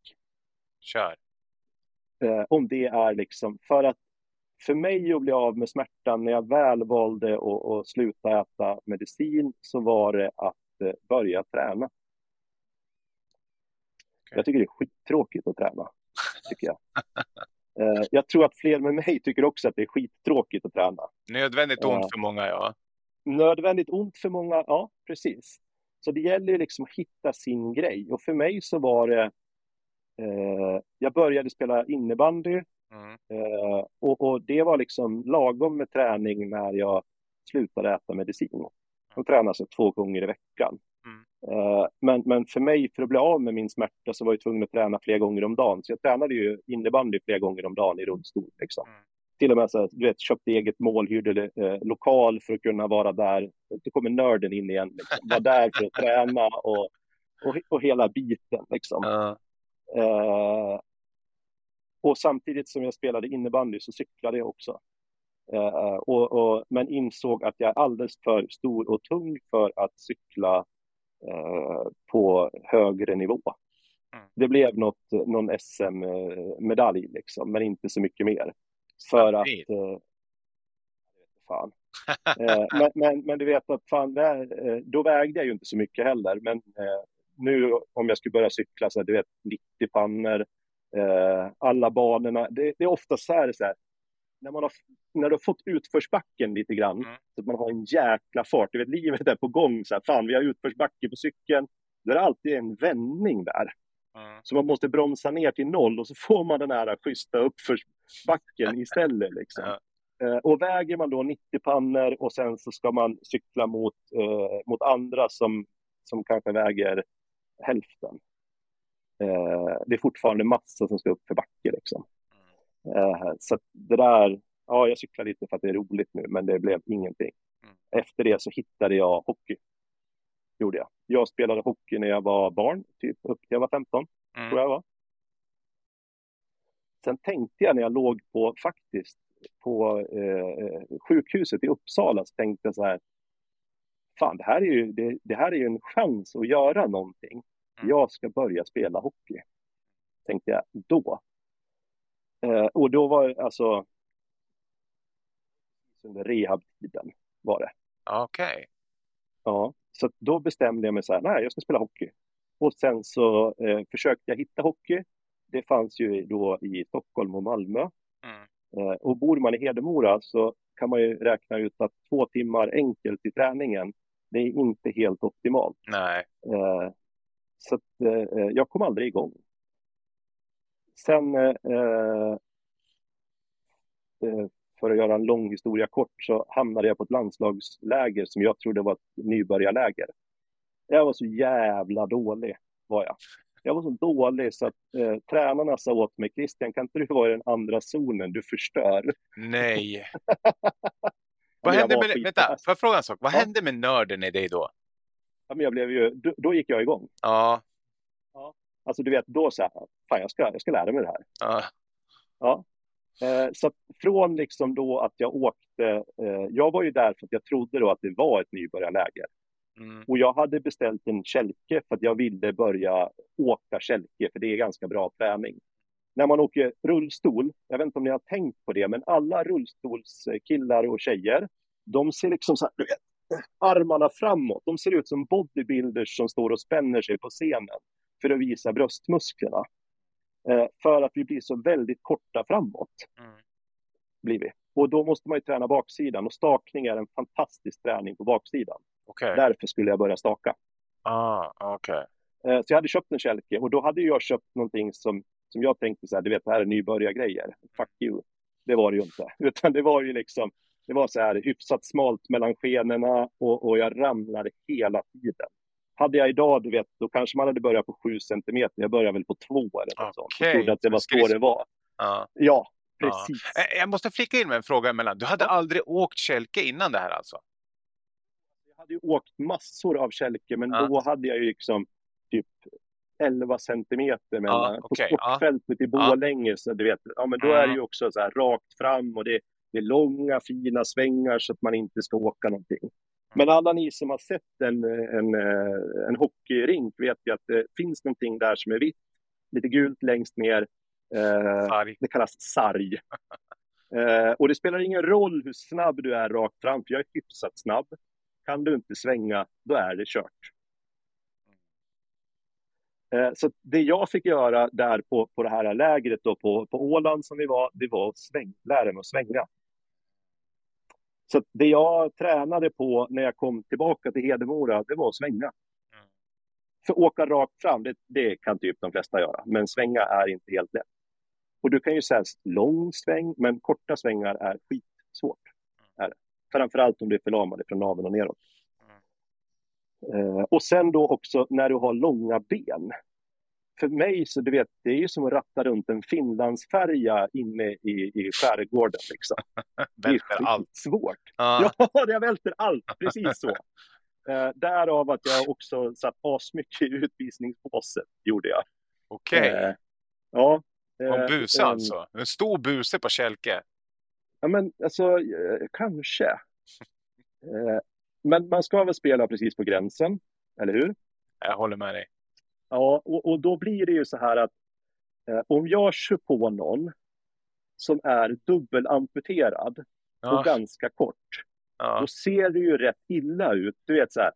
Kör. Eh, om det är liksom, för att för mig att bli av med smärtan när jag väl valde att, att sluta äta medicin så var det att eh, börja träna. Okay. Jag tycker det är skittråkigt att träna, tycker jag. eh, jag tror att fler med mig tycker också att det är skittråkigt att träna. Nödvändigt ont eh, för många, ja. Nödvändigt ont för många, ja, precis. Så det gäller liksom att hitta sin grej. Och för mig så var det Eh, jag började spela innebandy mm. eh, och, och, det var liksom lagom med träning när jag slutade äta medicin. Jag tränade så två gånger i veckan. Mm. Eh, men, men för mig, för att bli av med min smärta, så var jag tvungen att träna flera gånger om dagen. Så jag tränade ju innebandy flera gånger om dagen i rullstol. Liksom. Mm. Till och med så du vet, köpte eget mål, hyrde eh, lokal för att kunna vara där. Då kommer nörden in igen. Liksom. Var där för att träna och, och, och hela biten. Liksom. Uh. Eh, och samtidigt som jag spelade innebandy så cyklade jag också. Eh, och, och, men insåg att jag är alldeles för stor och tung för att cykla eh, på högre nivå. Mm. Det blev något, någon SM-medalj, liksom, men inte så mycket mer. För att... Eh, fan. eh, men, men, men, du vet att fan, eh, då vägde jag ju inte så mycket heller. Men eh, nu om jag skulle börja cykla, så här, du vet, 90 pannor, eh, alla banorna. Det, det, är ofta så här, så här när, man har, när du har fått utförsbacken lite grann, mm. så att man har en jäkla fart. Du vet, livet är på gång. Så här, fan, vi har utförsbacke på cykeln. Då är det alltid en vändning där. Mm. Så man måste bromsa ner till noll och så får man den här schyssta uppförsbacken istället. Liksom. Mm. Eh, och väger man då 90 pannor och sen så ska man cykla mot, eh, mot andra som, som kanske väger hälften. Eh, det är fortfarande massa som ska upp för backe liksom. Eh, så det där, ja, jag cyklar lite för att det är roligt nu, men det blev ingenting. Mm. Efter det så hittade jag hockey. Gjorde jag. Jag spelade hockey när jag var barn, typ upp till jag var 15, mm. tror jag var. Sen tänkte jag när jag låg på, faktiskt, på eh, sjukhuset i Uppsala, så tänkte jag så här, fan, det här är ju, det, det här är ju en chans att göra någonting. Mm. Jag ska börja spela hockey, tänkte jag då. Eh, och då var alltså under rehabtiden var det. Okej. Okay. Ja, så då bestämde jag mig så här, nej, jag ska spela hockey. Och sen så eh, försökte jag hitta hockey. Det fanns ju då i Stockholm och Malmö. Mm. Eh, och bor man i Hedemora så kan man ju räkna ut att två timmar enkelt i träningen, det är inte helt optimalt. Nej. Eh, så att, eh, jag kom aldrig igång. Sen, eh, eh, eh, för att göra en lång historia kort, så hamnade jag på ett landslagsläger som jag trodde var ett nybörjarläger. Jag var så jävla dålig, var jag. Jag var så dålig så att eh, tränarna sa åt mig, Christian, kan inte du vara i den andra zonen? Du förstör. Nej. Vad hände med, vänta, får jag fråga en sak? Vad ja. hände med nörden i dig då? Ja, men jag blev ju, då, då gick jag igång. Ja. ja. Alltså du vet, då så här, fan jag ska, jag ska lära mig det här. Ja. ja. Eh, så från liksom då att jag åkte, eh, jag var ju där för att jag trodde då att det var ett nybörjarläger. Mm. Och jag hade beställt en kälke för att jag ville börja åka kälke, för det är ganska bra träning. När man åker rullstol, jag vet inte om ni har tänkt på det, men alla rullstolskillar och tjejer, de ser liksom så här, du vet, armarna framåt. De ser ut som bodybuilders som står och spänner sig på scenen för att visa bröstmusklerna. Eh, för att vi blir så väldigt korta framåt. Mm. Blir vi. Och då måste man ju träna baksidan och stakning är en fantastisk träning på baksidan. Okej. Därför skulle jag börja staka. Ah, okej. Eh, så jag hade köpt en kälke och då hade jag köpt någonting som, som jag tänkte så här, du vet det här är nybörjargrejer. Fuck you. Det var det ju inte. Utan det var ju liksom, det var så här hyfsat smalt mellan skenorna och, och jag ramlade hela tiden. Hade jag idag, du vet, då kanske man hade börjat på sju centimeter. Jag började väl på två eller något sånt. Jag trodde att det var så det var. Ja. Ja, Ja. precis. Eh, Jag måste flika in med en fråga emellan. Du hade Ja. aldrig åkt kälke innan det här alltså? Jag hade ju åkt massor av kälke, men Ja. då hade jag ju liksom typ 11 centimeter mellan, på okej, ja. sportfältet i Borlänge. Så du vet, ja, men då är det ju Mm. också så här rakt fram och det, det är långa fina svängar så att man inte ska åka någonting. Men alla ni som har sett en, en, eh, en hockeyrink vet ju att det finns någonting där som är vitt, lite gult längst ner. Eh, det kallas sarg. Eh, och det spelar ingen roll hur snabb du är rakt fram, för jag är hyfsat snabb. Kan du inte svänga, då är det kört. Eh, så det jag fick göra där på, på det här lägret då, på, på Åland som vi var, det var att sväng, lära mig att svänga. Så det jag tränade på när jag kom tillbaka till Hedemora, det var att svänga. Mm. För åka rakt fram, det, det kan typ de flesta göra, men svänga är inte helt lätt. Och du kan ju säga lång sväng, men korta svängar är skitsvårt. Är det. Framförallt om du är förlamad från naveln och neråt. Eh, och sen då också när du har långa ben. För mig så du vet, det är ju som att ratta runt en Finlandsfärja inne i, i skärgården. Liksom. Det är Välter allt. skitsvårt. Ja. Ja, det välter allt, precis så. Eh, därav att jag också satt asmycket i utvisningsbåset, gjorde jag. Okej. Eh, ja. Eh, en buse alltså? En stor buse på kälke? Ja, men alltså, eh, kanske. Eh, men man ska väl spela precis på gränsen, eller hur? Jag håller med dig. Ja, och, och då blir det ju så här att eh, om jag kör på någon som är dubbelamputerad och Ja. ganska kort, Ja. då ser det ju rätt illa ut. Du vet så här,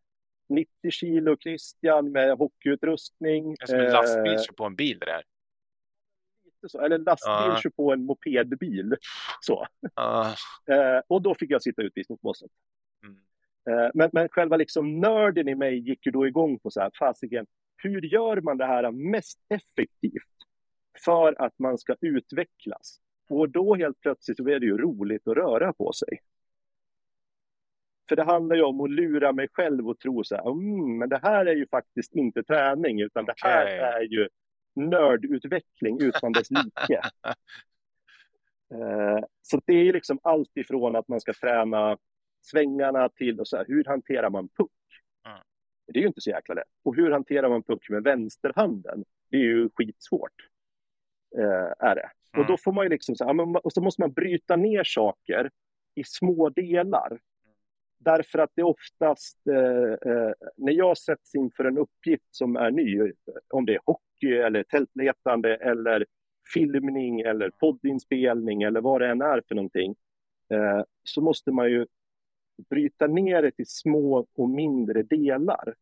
90 kilo Christian med hockeyutrustning. Det är som en eh, lastbil kör på en bil det där. så, eller en lastbil Ja. kör på en mopedbil. Så. Ja. Eh, och då fick jag sitta utvisningsbåset. Mm. Eh, Men, men själva liksom nörden i mig gick ju då igång på så här, fasiken, hur gör man det här mest effektivt för att man ska utvecklas? Och då helt plötsligt så blev det ju roligt att röra på sig. För det handlar ju om att lura mig själv och tro så här, mm, men det här är ju faktiskt inte träning, utan det här är ju nördutveckling utan dess like. Eh, Så det är ju liksom allt ifrån att man ska träna svängarna till och så här, hur hanterar man puck? Det är ju inte så jäkla lätt. Och hur hanterar man puck med vänsterhanden? Det är ju skitsvårt. Eh, är det. Och Mm. då får man ju liksom så ja, och så måste man bryta ner saker i små delar. Därför att det oftast, eh, eh, när jag sätts inför en uppgift som är ny, om det är hockey eller tältletande eller filmning eller poddinspelning eller vad det än är för någonting, eh, så måste man ju bryta ner det till små och mindre delar.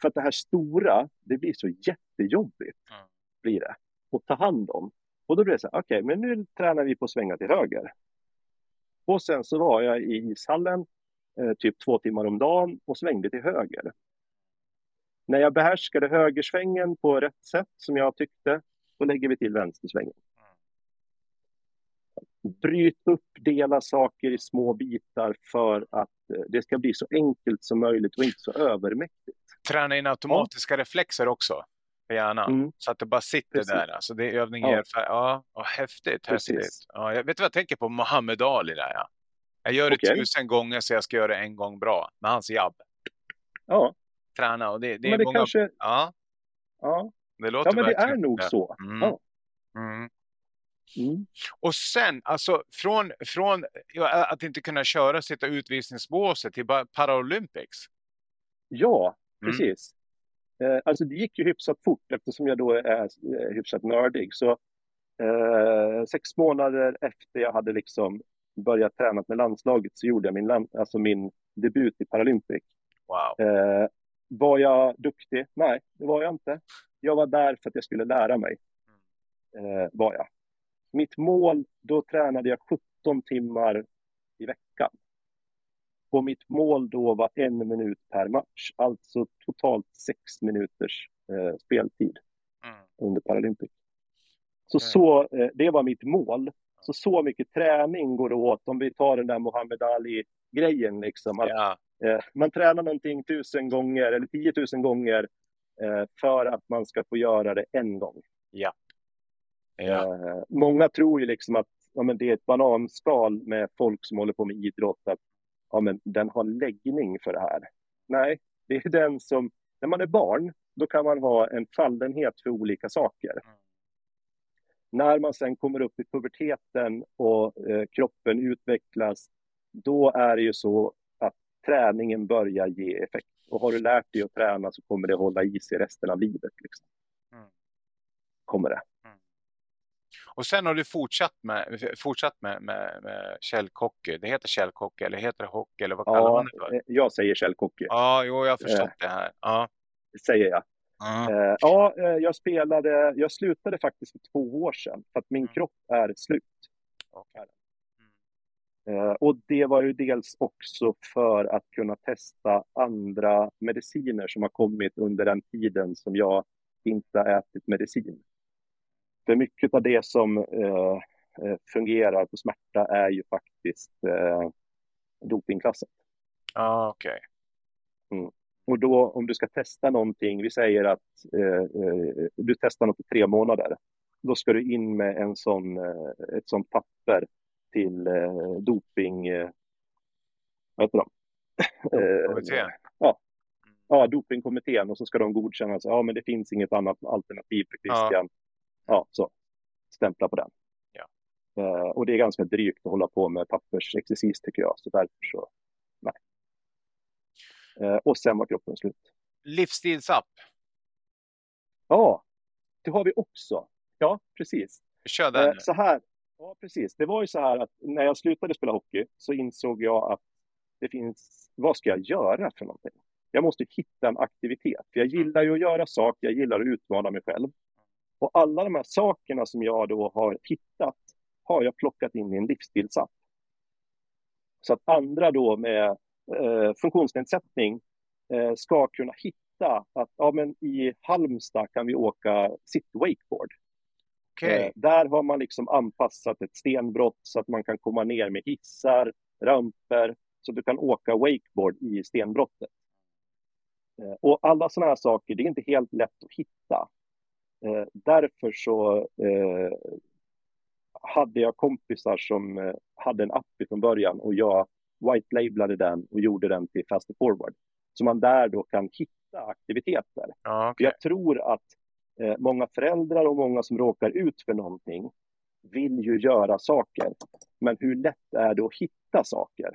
För att det här stora, det blir så jättejobbigt, Mm. blir det, att ta hand om. Och då blir det så här, okej, men nu tränar vi på att svänga till höger. Och sen så var jag i ishallen eh, typ två timmar om dagen och svängde till höger. När jag behärskade högersvängen på rätt sätt som jag tyckte, då lägger vi till vänstersvängen. Bryt upp, dela saker i små bitar för att eh, det ska bli så enkelt som möjligt och inte så övermäktigt. Träna in automatiska reflexer också för hjärnan. Mm. Så att det bara sitter Precis. där. Alltså det är övning Ja. erfar- Ja, ja häftigt. Precis. häftigt. Ja, jag vet du vad jag tänker på? Muhammad Ali där ja. Jag gör det Okej. tusen gånger så jag ska göra det en gång bra. Med hans jabb. Ja, Träna och det, det är men det många... kanske... Ja, Ja, det låter ja men det är nog det. så. Mm. Ja. Mm. Mm. Och sen, alltså från, från att inte kunna köra, sitta utvisningsbåset till Paralympics. Ja, precis. Mm. Alltså det gick ju hyfsat fort eftersom jag då är hyfsat nördig. Så eh, sex månader efter jag hade liksom börjat träna med landslaget så gjorde jag min, alltså min debut i Paralympic. Wow. Eh, var jag duktig? Nej, det var jag inte. Jag var där för att jag skulle lära mig. Eh, var jag. Mitt mål, då tränade jag 17 timmar i veckan. Och mitt mål då var en minut per match, alltså totalt sex minuters eh, speltid mm. under Paralympic. Så, mm. så eh, det var mitt mål. Så så mycket träning går det åt om vi tar den där Muhammad Ali-grejen. Liksom, att, ja. eh, man tränar någonting tusen gånger eller tiotusen gånger eh, för att man ska få göra det en gång. Ja. Ja. Eh, många tror ju liksom att ja, men det är ett bananskal med folk som håller på med idrott, att ja, men den har läggning för det här. Nej, det är den som, när man är barn, då kan man ha en fallenhet för olika saker. Mm. När man sen kommer upp i puberteten och eh, kroppen utvecklas, då är det ju så att träningen börjar ge effekt. Och har du lärt dig att träna så kommer det hålla i sig resten av livet. Liksom. Mm. Kommer det. Mm. Och sen har du fortsatt med, fortsatt med, med, med källkockey. Det heter källkockey eller heter det hockey eller vad kallar ja, man det för? Eh, jag säger källkockey. Ja, jo, jag har förstått eh, det här. Ja. Det säger jag. Uh. ja, eh, jag spelade, jag slutade faktiskt för två år sedan för att min mm. kropp är slut. Okay. Mm. och det var ju dels också för att kunna testa andra mediciner som har kommit under den tiden som jag inte har ätit medicin. För mycket av det som eh, fungerar på smärta är ju faktiskt eh, dopingklassat. Ah, okej. Okay. Mm. Och då om du ska testa någonting, vi säger att eh, eh, du testar något i tre månader, då ska du in med en sån, eh, ett sånt papper till eh, doping, eh, vad heter de? Kommittén? ja. ja, dopingkommittén och så ska de godkänna, så, ja men det finns inget annat alternativ för Christian. Ja, ja så stämpla på den. Ja. Eh, och det är ganska drygt att hålla på med pappersexercis tycker jag, så därför så Eh, och sen var kroppen slut. Livsstilsapp? Ja, det har vi också. Ja, precis. Kör den. Eh, så här, ja, precis. Det var ju så här att när jag slutade spela hockey så insåg jag att det finns, vad ska jag göra för någonting? Jag måste hitta en aktivitet. För jag gillar ju att göra saker, jag gillar att utmana mig själv. Och alla de här sakerna som jag då har hittat har jag plockat in i en livsstilsapp. Så att andra då med eh, funktionsnedsättning eh, ska kunna hitta att ja, men i Halmstad kan vi åka city wakeboard. Okay. Eh, där har man liksom anpassat ett stenbrott så att man kan komma ner med hissar, ramper, så du kan åka wakeboard i stenbrottet. Eh, och alla sådana här saker, det är inte helt lätt att hitta. Eh, därför så hade jag kompisar som hade en app från början och jag white-labelade den och gjorde den till Faster Forward. Så man där då kan hitta aktiviteter. Ja, okay. Jag tror att eh, många föräldrar och många som råkar ut för någonting vill ju göra saker. Men hur lätt är det att hitta saker?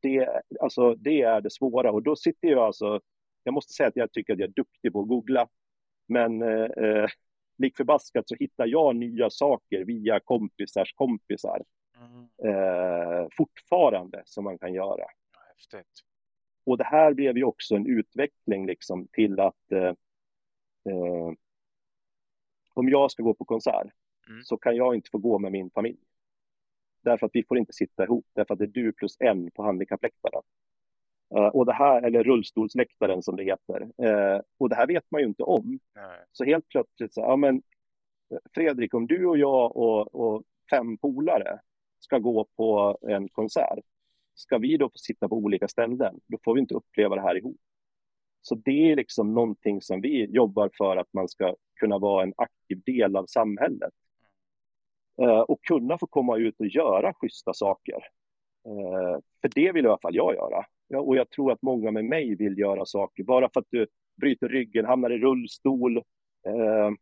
Det, alltså, det är det svåra och då sitter jag alltså, jag måste säga att jag tycker att jag är duktig på att googla, men eh, eh lik förbaskat så hittar jag nya saker via kompisars kompisar mm. eh, fortfarande som man kan göra. Häftigt. Och det här blev ju också en utveckling liksom till att eh, eh, om jag ska gå på konsert mm. så kan jag inte få gå med min familj. Därför att vi får inte sitta ihop, därför att det är du plus en på handikappläktaren. Uh, och det här, eller rullstolsläktaren som det heter. Uh, och det här vet man ju inte om. Nej. Så helt plötsligt så, ja men Fredrik, om du och jag och, och fem polare ska gå på en konsert, ska vi då få sitta på olika ställen, då får vi inte uppleva det här ihop. Så det är liksom någonting som vi jobbar för att man ska kunna vara en aktiv del av samhället. Och kunna få komma ut och göra schyssta saker. För det vill i alla fall jag göra. Ja, och jag tror att många med mig vill göra saker. Bara för att du bryter ryggen, hamnar i rullstol. Uh,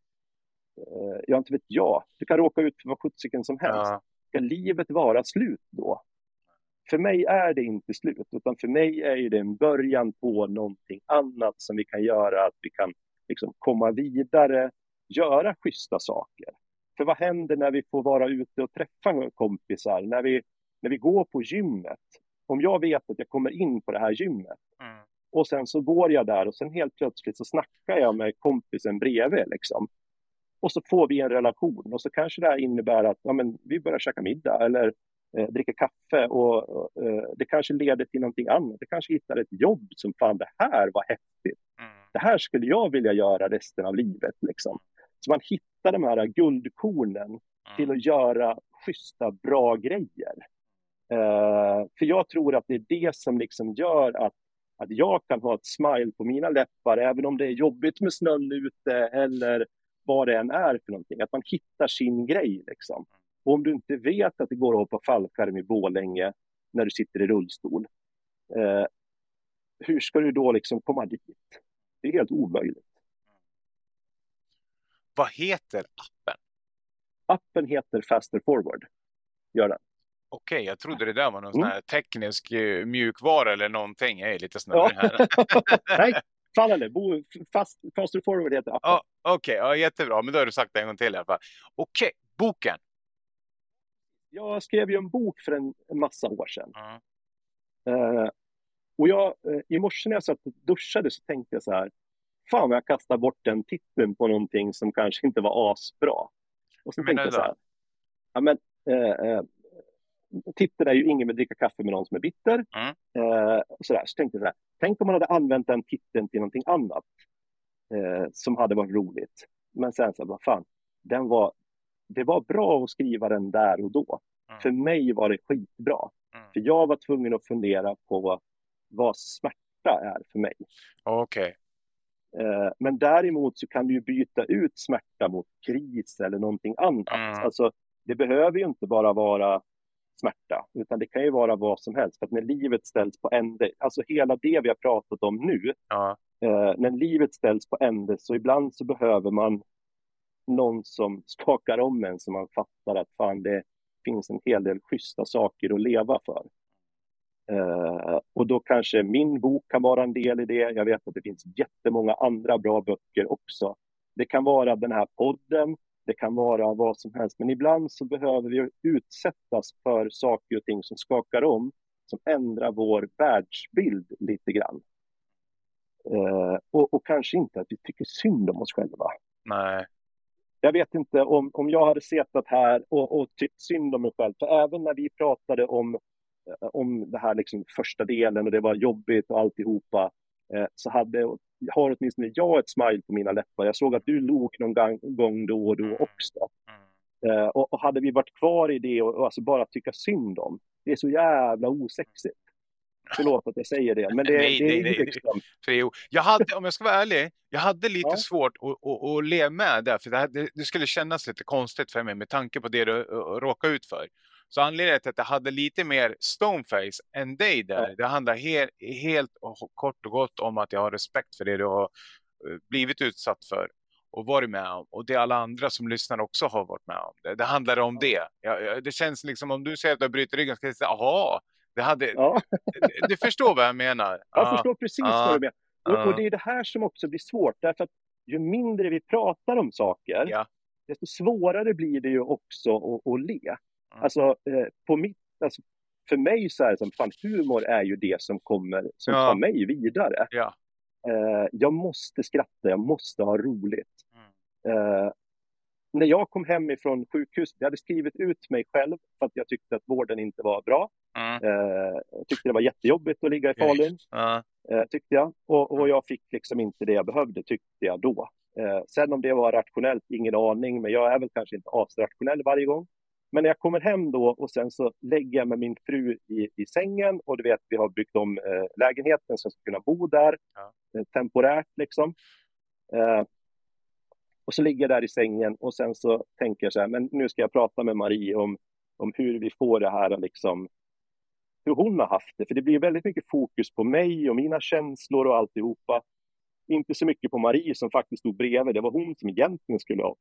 jag inte vet jag. Du kan råka ut för vad sjuttsiken som helst. Ja ska livet vara slut då? för mig är det inte slut, utan för mig är det en början på någonting annat som vi kan göra, att vi kan liksom komma vidare, göra schyssta saker. För vad händer när vi får vara ute och träffa kompisar, när vi, när vi går på gymmet? Om jag vet att jag kommer in på det här gymmet mm. och sen så går jag där och sen helt plötsligt så snackar jag med kompisen bredvid liksom. Och så får vi en relation och så kanske det här innebär att ja, men, vi börjar käka middag eller eh, dricka kaffe och eh, det kanske leder till någonting annat. Det kanske hittar ett jobb som fan det här var häftigt. Mm. Det här skulle jag vilja göra resten av livet liksom. Så man hittar de här guldkornen mm. till att göra schyssta, bra grejer. Uh, för jag tror att det är det som liksom gör att, att jag kan ha ett smile på mina läppar, även om det är jobbigt med snön ute eller vad det än är för någonting. Att man hittar sin grej liksom. Och om du inte vet att det går att hoppa fallskärm i Bålänge när du sitter i rullstol, uh, hur ska du då liksom komma dit? Det är helt omöjligt. Vad heter appen? Appen heter Faster Forward. Gör den. Okej, okay, jag trodde det där var någon mm. sån här teknisk uh, mjukvara eller någonting. Jag är lite snurrig ja. här. Nej, fallande. Fast, faster Forward heter appen. Ja, Okej, okay, ja, jättebra. Men då har du sagt det en gång till i alla fall. Okej, okay, boken. Jag skrev ju en bok för en, massa år sedan. Mm. Uh, och jag, uh, i morse när jag satt och duschade så tänkte jag så här fan jag kastar bort den titeln på någonting som kanske inte var asbra. Och så tänkte jag så här, ja men eh, eh, titeln är ju ingen vill dricka kaffe med någon som är bitter. Mm. Eh, och så, tänkte jag så här, tänk om man hade använt den titeln till någonting annat eh, som hade varit roligt. Men sen så, vad fan, den var, det var bra att skriva den där och då. Mm. För mig var det skitbra. Mm. För jag var tvungen att fundera på vad smärta är för mig. Okej. Okay. Eh, men däremot så kan du ju byta ut smärta mot kris eller någonting annat. Mm. Alltså, det behöver ju inte bara vara smärta, utan det kan ju vara vad som helst. För att när livet ställs på ände, alltså hela det vi har pratat om nu, ja. eh, när livet ställs på ände så ibland så behöver man någon som skakar om en så man fattar att fan det finns en hel del schyssta saker att leva för. Uh, och då kanske min bok kan vara en del i det. Jag vet att det finns jättemånga andra bra böcker också. Det kan vara den här podden, det kan vara vad som helst. Men ibland så behöver vi utsättas för saker och ting som skakar om, som ändrar vår världsbild lite grann. Uh, och, och, kanske inte att vi tycker synd om oss själva. Nej. Jag vet inte om, om jag hade suttit här och, och tyckt synd om mig själv, för även när vi pratade om Eh, om det här liksom första delen och det var jobbigt och alltihopa, eh, så hade, har åtminstone jag ett smile på mina läppar. Jag såg att du log någon gång då och då mm. också. Mm. Eh, och, och, hade vi varit kvar i det och, och alltså bara tycka synd om, det är så jävla osexigt. Förlåt att jag säger det, men det, nej, det är nej, liksom... nej. Jag hade, om jag ska vara ärlig, jag hade lite ja. svårt att, att, att leva med det, för det, det, det, skulle kännas lite konstigt för mig med tanke på det du råkade ut för. Så anledningen till att jag hade lite mer stoneface än dig där, det handlar helt, helt och kort och gott om att jag har respekt för det du har eh, blivit utsatt för och varit med om. Och det alla andra som lyssnar också har varit med om. Det, det handlar om det. Ja, det känns liksom om du säger att du har brutit ryggen, ska jag säga, aha, det hade... Ja. du, du förstår vad jag menar. Jag förstår precis ja. vad du menar. Och, och, det är det här som också blir svårt, därför att ju mindre vi pratar om saker, ja. desto svårare blir det ju också att, att le. Alltså, eh, på mitt, alltså, för mig så är det som, fan humor är ju det som kommer, som ja. tar mig vidare. Ja. Eh, jag måste skratta, jag måste ha roligt. Mm. Eh, när jag kom hem ifrån sjukhuset, jag hade skrivit ut mig själv för att jag tyckte att vården inte var bra. Mm. Eh, jag tyckte det var jättejobbigt att ligga i Falun, mm. eh, tyckte jag. Och, och, jag fick liksom inte det jag behövde, tyckte jag då. Eh, sen om det var rationellt, ingen aning, men jag är väl kanske inte asrationell varje gång. Men när jag kommer hem då och sen så lägger jag med min fru i, i sängen och du vet, vi har byggt om eh, lägenheten så jag ska kunna bo där ja. eh, temporärt liksom. Eh, och så ligger jag där i sängen och sen så tänker jag så här, men nu ska jag prata med Marie om, om hur vi får det här liksom, hur hon har haft det. För det blir väldigt mycket fokus på mig och mina känslor och alltihopa. Inte så mycket på Marie som faktiskt stod bredvid. Det var hon som egentligen skulle ha,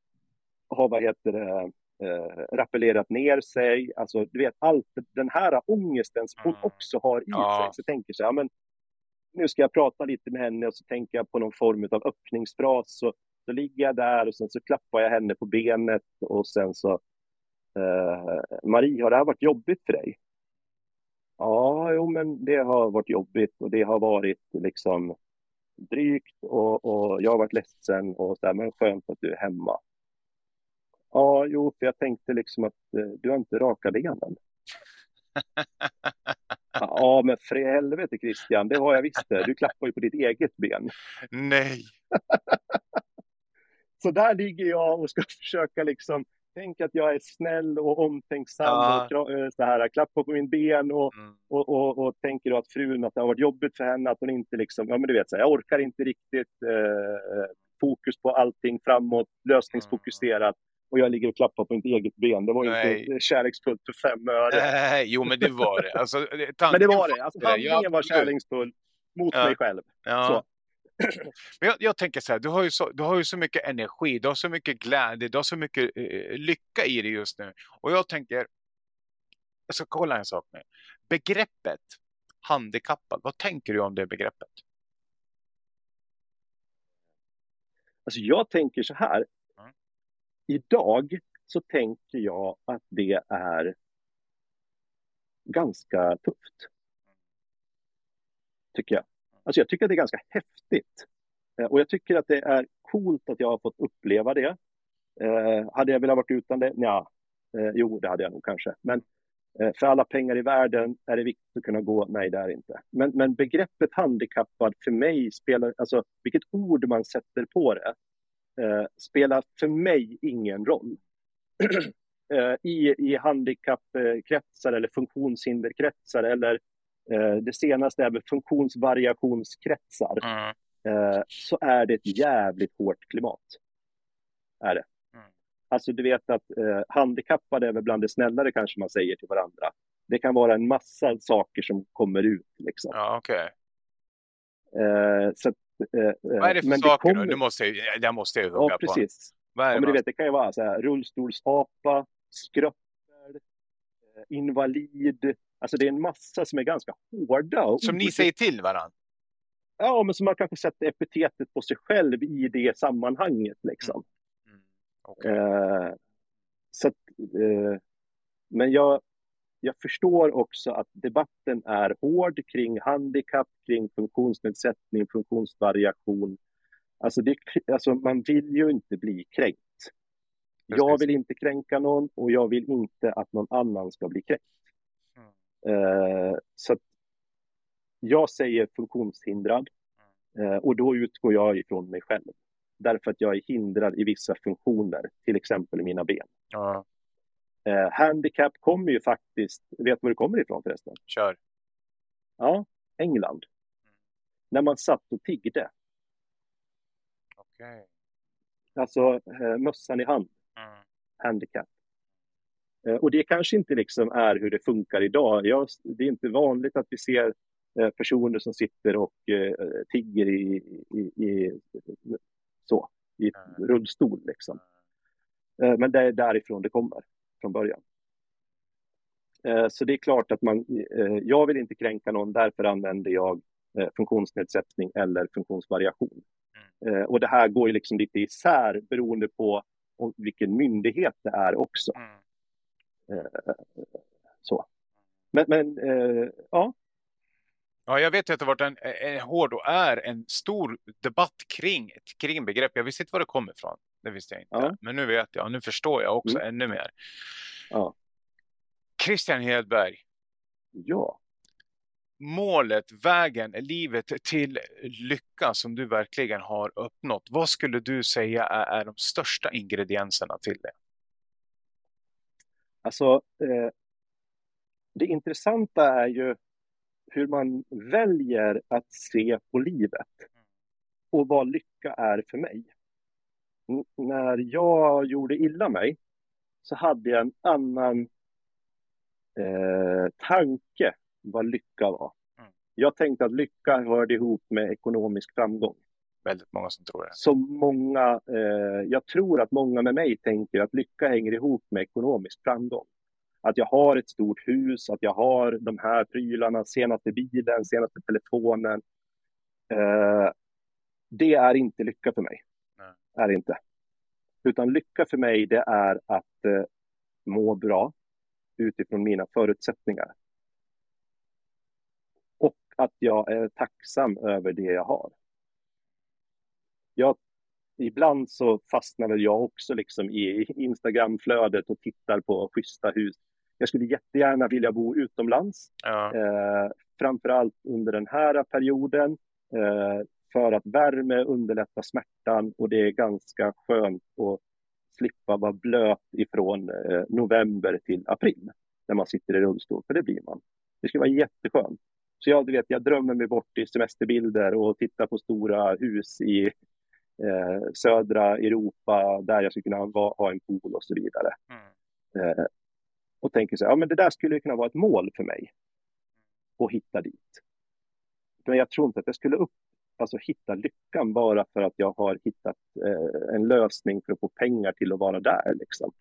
ha vad heter det, eh, rappellerat ner sig. Alltså, du vet, allt den här ångesten som hon Mm. också har i Ja. sig. Så tänker här, ja, men nu ska jag prata lite med henne och så tänker jag på någon form av öppningsfras. Så, så ligger jag där och sen så klappar jag henne på benet och sen så eh, Marie, har det här varit jobbigt för dig? Ja, jo, men det har varit jobbigt och det har varit liksom drygt och, och jag har varit ledsen och så där, men skönt att du är hemma. Ja, jo, för jag tänkte liksom att eh, du har inte raka benen. Ja, men för i helvete Christian, det har jag visst det. Du klappar ju på ditt eget ben. Nej. Så där ligger jag och ska försöka liksom tänka att jag är snäll och omtänksam Ja. och eh, så här, klappar på min ben och, Mm. och, och, och tänker då att frun, att det har varit jobbigt för henne, att hon inte liksom, ja men du vet, så här, jag orkar inte riktigt eh, fokus på allting framåt, lösningsfokuserat. Och jag ligger och klappar på mitt eget ben. Det var Nej. inte kärleksfullt för fem öre. Nej, jo men det var det. Alltså, det- Men det var det. Alltså. Ja, handlingen var kärleksfull mot Ja. mig själv. Ja. Men jag, jag tänker så här, du har, ju så, du har ju så mycket energi, du har så mycket glädje, du har så mycket eh, lycka i dig just nu. Och jag tänker, jag ska kolla en sak nu. Begreppet handikappad, vad tänker du om det begreppet? Alltså jag tänker så här. Idag så tänker jag att det är ganska tufft. Tycker jag. Alltså jag tycker att det är ganska häftigt. Eh, och jag tycker att det är coolt att jag har fått uppleva det. Eh, hade jag velat varit utan det? Ja, eh, jo, det hade jag nog kanske. Men eh, för alla pengar i världen är det viktigt att kunna gå? Nej, det är det inte. Men, men begreppet handikappad för mig spelar, alltså vilket ord man sätter på det, eh, spelar för mig ingen roll. eh, I, I handikappkretsar eller funktionshinderkretsar eller eh, det senaste är väl funktionsvariationskretsar Mm. eh, så är det ett jävligt hårt klimat. Är det. Mm. Alltså du vet att eh, handikappade är väl bland det snällare kanske man säger till varandra. Det kan vara en massa saker som kommer ut liksom. Ja, okej. Eh, så Vad är det för men saker kommer... då? Nu måste jag, det måste jag hugga Ja, på. precis. Vad är Ja, det men du vet, det kan ju vara så här, rullstolsapa, skröpper, eh, invalid. Alltså det är en massa som är ganska hårda. Som ni säger till varandra? Ja, men som man kanske sätter epitetet på sig själv i det sammanhanget liksom. Mm. okej. Eh, så att, eh, men jag, jag förstår också att debatten är hård kring handikapp, kring funktionsnedsättning, funktionsvariation. Alltså, det, alltså man vill ju inte bli kränkt. Jag vill inte kränka någon och jag vill inte att någon annan ska bli kränkt. Mm. Eh, så att jag säger funktionshindrad eh, och då utgår jag ifrån mig själv. Därför att jag är hindrad i vissa funktioner, till exempel i mina ben. Ja, Eh, handicap kommer ju faktiskt, vet du var det kommer ifrån förresten? kör. Ja, England. När man satt och tiggde, Okej. alltså eh, mössan i hand, Mm. handicap. Eh, och det kanske inte liksom är hur det funkar idag. Jag, det är inte vanligt att vi ser eh, personer som sitter och eh, tigger i, i, i, så, i Mm. rullstol. Liksom. Eh, men det är därifrån det kommer från början. Eh, så det är klart att man, eh, jag vill inte kränka någon, därför använder jag eh, funktionsnedsättning eller funktionsvariation. Eh, och det här går ju liksom lite isär beroende på vilken myndighet det är också. Mm. Så. Men, men ja, Ja, jag vet ju att det har varit en, en hård och är en stor debatt kring, kring begrepp. Jag visste inte var det kom ifrån. Det visste jag inte. Ja. Men nu vet jag. Nu förstår jag också Mm. ännu mer. ja, Christian Hedberg. ja. Målet, vägen, livet till lycka som du verkligen har uppnått. Vad skulle du säga är, är de största ingredienserna till det? Alltså, eh, det intressanta är ju hur man väljer att se på livet och vad lycka är för mig. När jag gjorde illa mig så hade jag en annan eh, tanke vad lycka var. Mm. Jag tänkte att lycka hörde ihop med ekonomisk framgång. väldigt många som tror det. Så många, eh, jag tror att många med mig tänker att lycka hänger ihop med ekonomisk framgång. Att jag har ett stort hus, att jag har de här prylarna, senaste bilen, senaste telefonen. Eh, det är inte lycka för mig. Är inte. Utan lycka för mig, det är att eh, må bra utifrån mina förutsättningar. Och att jag är tacksam över det jag har. Jag, ibland så fastnar väl jag också liksom i Instagramflödet och tittar på schyssta hus. Jag skulle jättegärna vilja bo utomlands, ja. eh, framför allt under den här perioden, eh, att värme underlättar smärtan och det är ganska skönt att slippa vara blöt ifrån eh, november till april när man sitter i rullstol, för det blir man. Det skulle vara jätteskönt. Så jag, vet, jag drömmer mig bort i semesterbilder och tittar på stora hus i eh, södra Europa där jag skulle kunna va, ha en pool och så vidare. Mm. Eh, och tänker så här, ja men det där skulle kunna vara ett mål för mig att hitta dit. Men jag tror inte att jag skulle upp, alltså hitta lyckan bara för att jag har hittat eh, en lösning för att få pengar till att vara där. Liksom.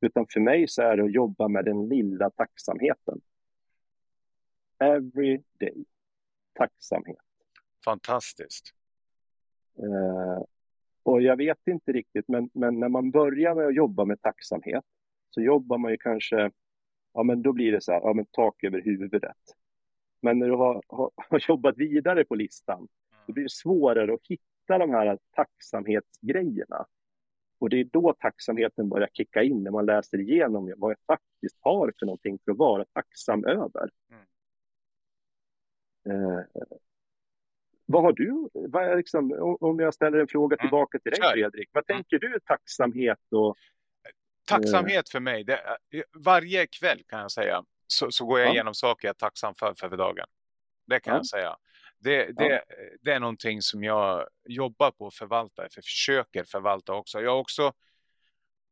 Utan för mig så är det att jobba med den lilla tacksamheten. Every day. Tacksamhet. Fantastiskt. Eh, och jag vet inte riktigt, men, men när man börjar med att jobba med tacksamhet så jobbar man ju kanske, ja men då blir det så här, ja men tak över huvudet. Men när du har, har, har jobbat vidare på listan, då blir det svårare att hitta de här tacksamhetsgrejerna. Och det är då tacksamheten börjar kicka in, när man läser igenom vad jag faktiskt har för någonting för att vara tacksam över. Mm. Eh, vad har du, vad liksom, om jag ställer en fråga mm. tillbaka till dig Fredrik, vad mm. tänker du tacksamhet och Tacksamhet för mig, det, varje kväll kan jag säga så, så går jag ja. igenom saker jag är tacksam för för dagen. Det kan ja. jag säga. Det, det, ja. det är någonting som jag jobbar på att förvalta, för försöker förvalta också. Jag har också,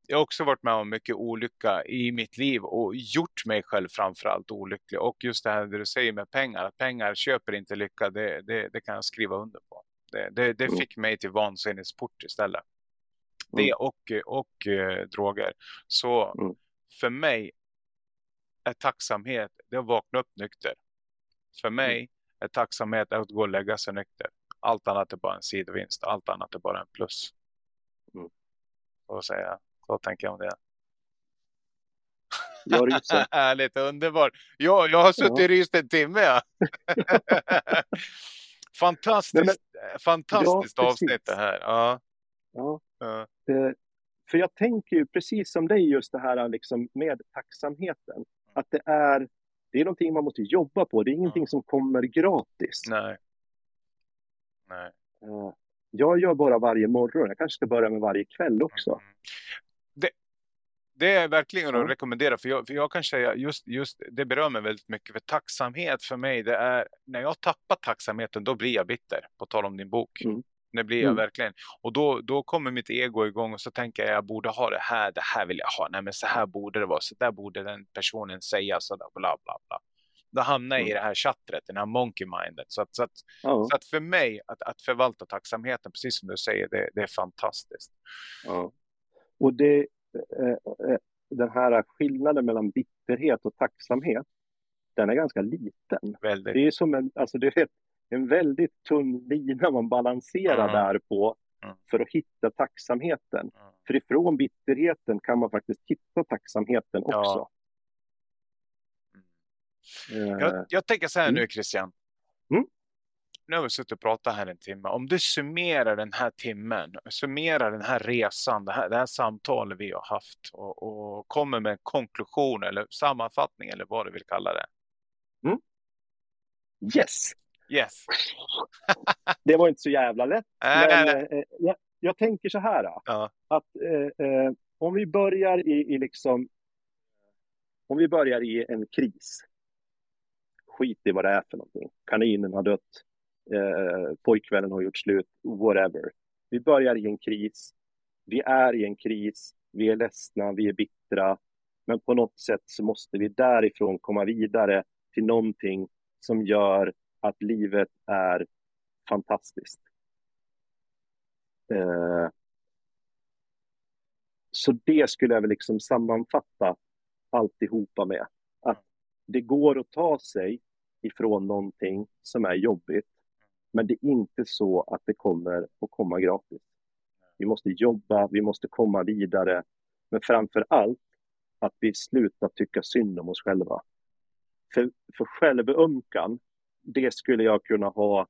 jag har också varit med om mycket olycka i mitt liv och gjort mig själv framförallt olycklig. Och just det här du säger med pengar, att pengar köper inte lycka, det, det, det kan jag skriva under på. Det, mm. fick mig till vansinnesport istället. Det mm. och, och eh, droger. Så mm. för mig är tacksamhet, det är att vakna upp nykter. För mig. Är tacksamhet att gå och lägga sig nykter. Allt annat är bara en sidovinst. Allt annat är bara en plus. Mm. Så säger jag. Så tänker jag om det. Jag ryser. Härligt, underbart. Jag, jag har suttit ja. och ryst en timme. Ja. fantastiskt, Nej, men, fantastiskt ja, avsnitt det här. Ja. Ja. ja. För jag tänker ju precis som dig just det här liksom med tacksamheten. Att det är, det är någonting man måste jobba på. Det är ingenting som kommer gratis. Nej. Nej. Eh, jag gör bara varje morgon. Jag kanske ska börja med varje kväll också. Mm. Det, det är verkligen att rekommendera. För jag, för jag kan säga just, just det berör mig väldigt mycket. För tacksamhet för mig, det är när jag tappar tacksamheten, då blir jag bitter. På tal om din bok. Mm. Det blir jag mm. verkligen. Och då, då kommer mitt ego igång och så tänker jag jag borde ha det här, det här vill jag ha. Nej men så här borde det vara, så där borde den personen säga, så där bla bla bla. Då hamnar jag mm. i det här chattret, den här monkey mindet. Så att, så att, ja. så att för mig, att, att förvalta tacksamheten, precis som du säger, det, det är fantastiskt. Ja. Och det, eh, eh, den här skillnaden mellan bitterhet och tacksamhet, den är ganska liten. Väldigt. Det är som en, alltså det är en väldigt tunn lina man balanserar mm. där på mm. för att hitta tacksamheten. Mm. För ifrån bitterheten kan man faktiskt hitta tacksamheten också. Ja. Mm. Jag, jag, tänker så här nu mm. Christian. Mm. Nu har vi suttit och pratat här en timme. Om du summerar den här timmen, summerar den här resan, det här, det här samtalet vi har haft och, och kommer med en konklusion eller sammanfattning eller vad du vill kalla det. Yes. Yes. det var inte så jävla lätt. Äh, men, nej, nej. Eh, jag, jag, tänker så här. Ja. Att eh, eh, om vi börjar i, i liksom... Om vi börjar i en kris. Skit i vad det är för någonting. Kaninen har dött. Eh, pojkvännen har gjort slut. Whatever. Vi börjar i en kris. Vi är i en kris. Vi är ledsna. Vi är bittra. Men på något sätt så måste vi därifrån komma vidare till någonting som gör att livet är fantastiskt. Eh, så det skulle jag väl liksom sammanfatta alltihopa med. Att det går att ta sig ifrån någonting som är jobbigt, men det är inte så att det kommer att komma gratis. Vi måste jobba, vi måste komma vidare, men framför allt att vi slutar tycka synd om oss själva. För, för självömkan, det skulle jag kunna ha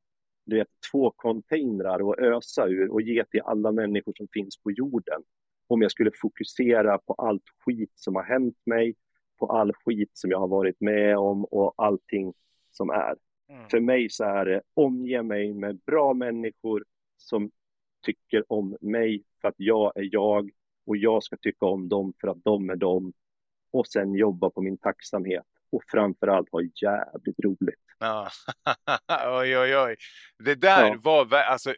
du vet, två containrar att ösa ur och ge till alla människor som finns på jorden. Om jag skulle fokusera på allt skit som har hänt mig, på all skit som jag har varit med om och allting som är. Mm. För mig så är det omge mig med bra människor som tycker om mig för att jag är jag och jag ska tycka om dem för att de är dem och sen jobba på min tacksamhet och framförallt ha jävligt roligt. Ja. oj, oj, oj. Det där ja. var, alltså,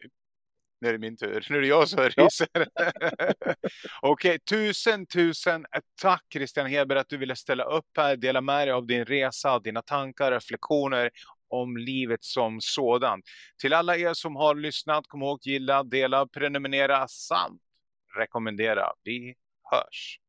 nu är det min tur. Nu är det jag som ryser. Ja. Okej, tusen, tusen tack Christian Heber att du ville ställa upp här, dela med dig av din resa, dina tankar, reflektioner om livet som sådant. Till alla er som har lyssnat, kom ihåg gilla, dela, prenumerera samt rekommendera. Vi hörs!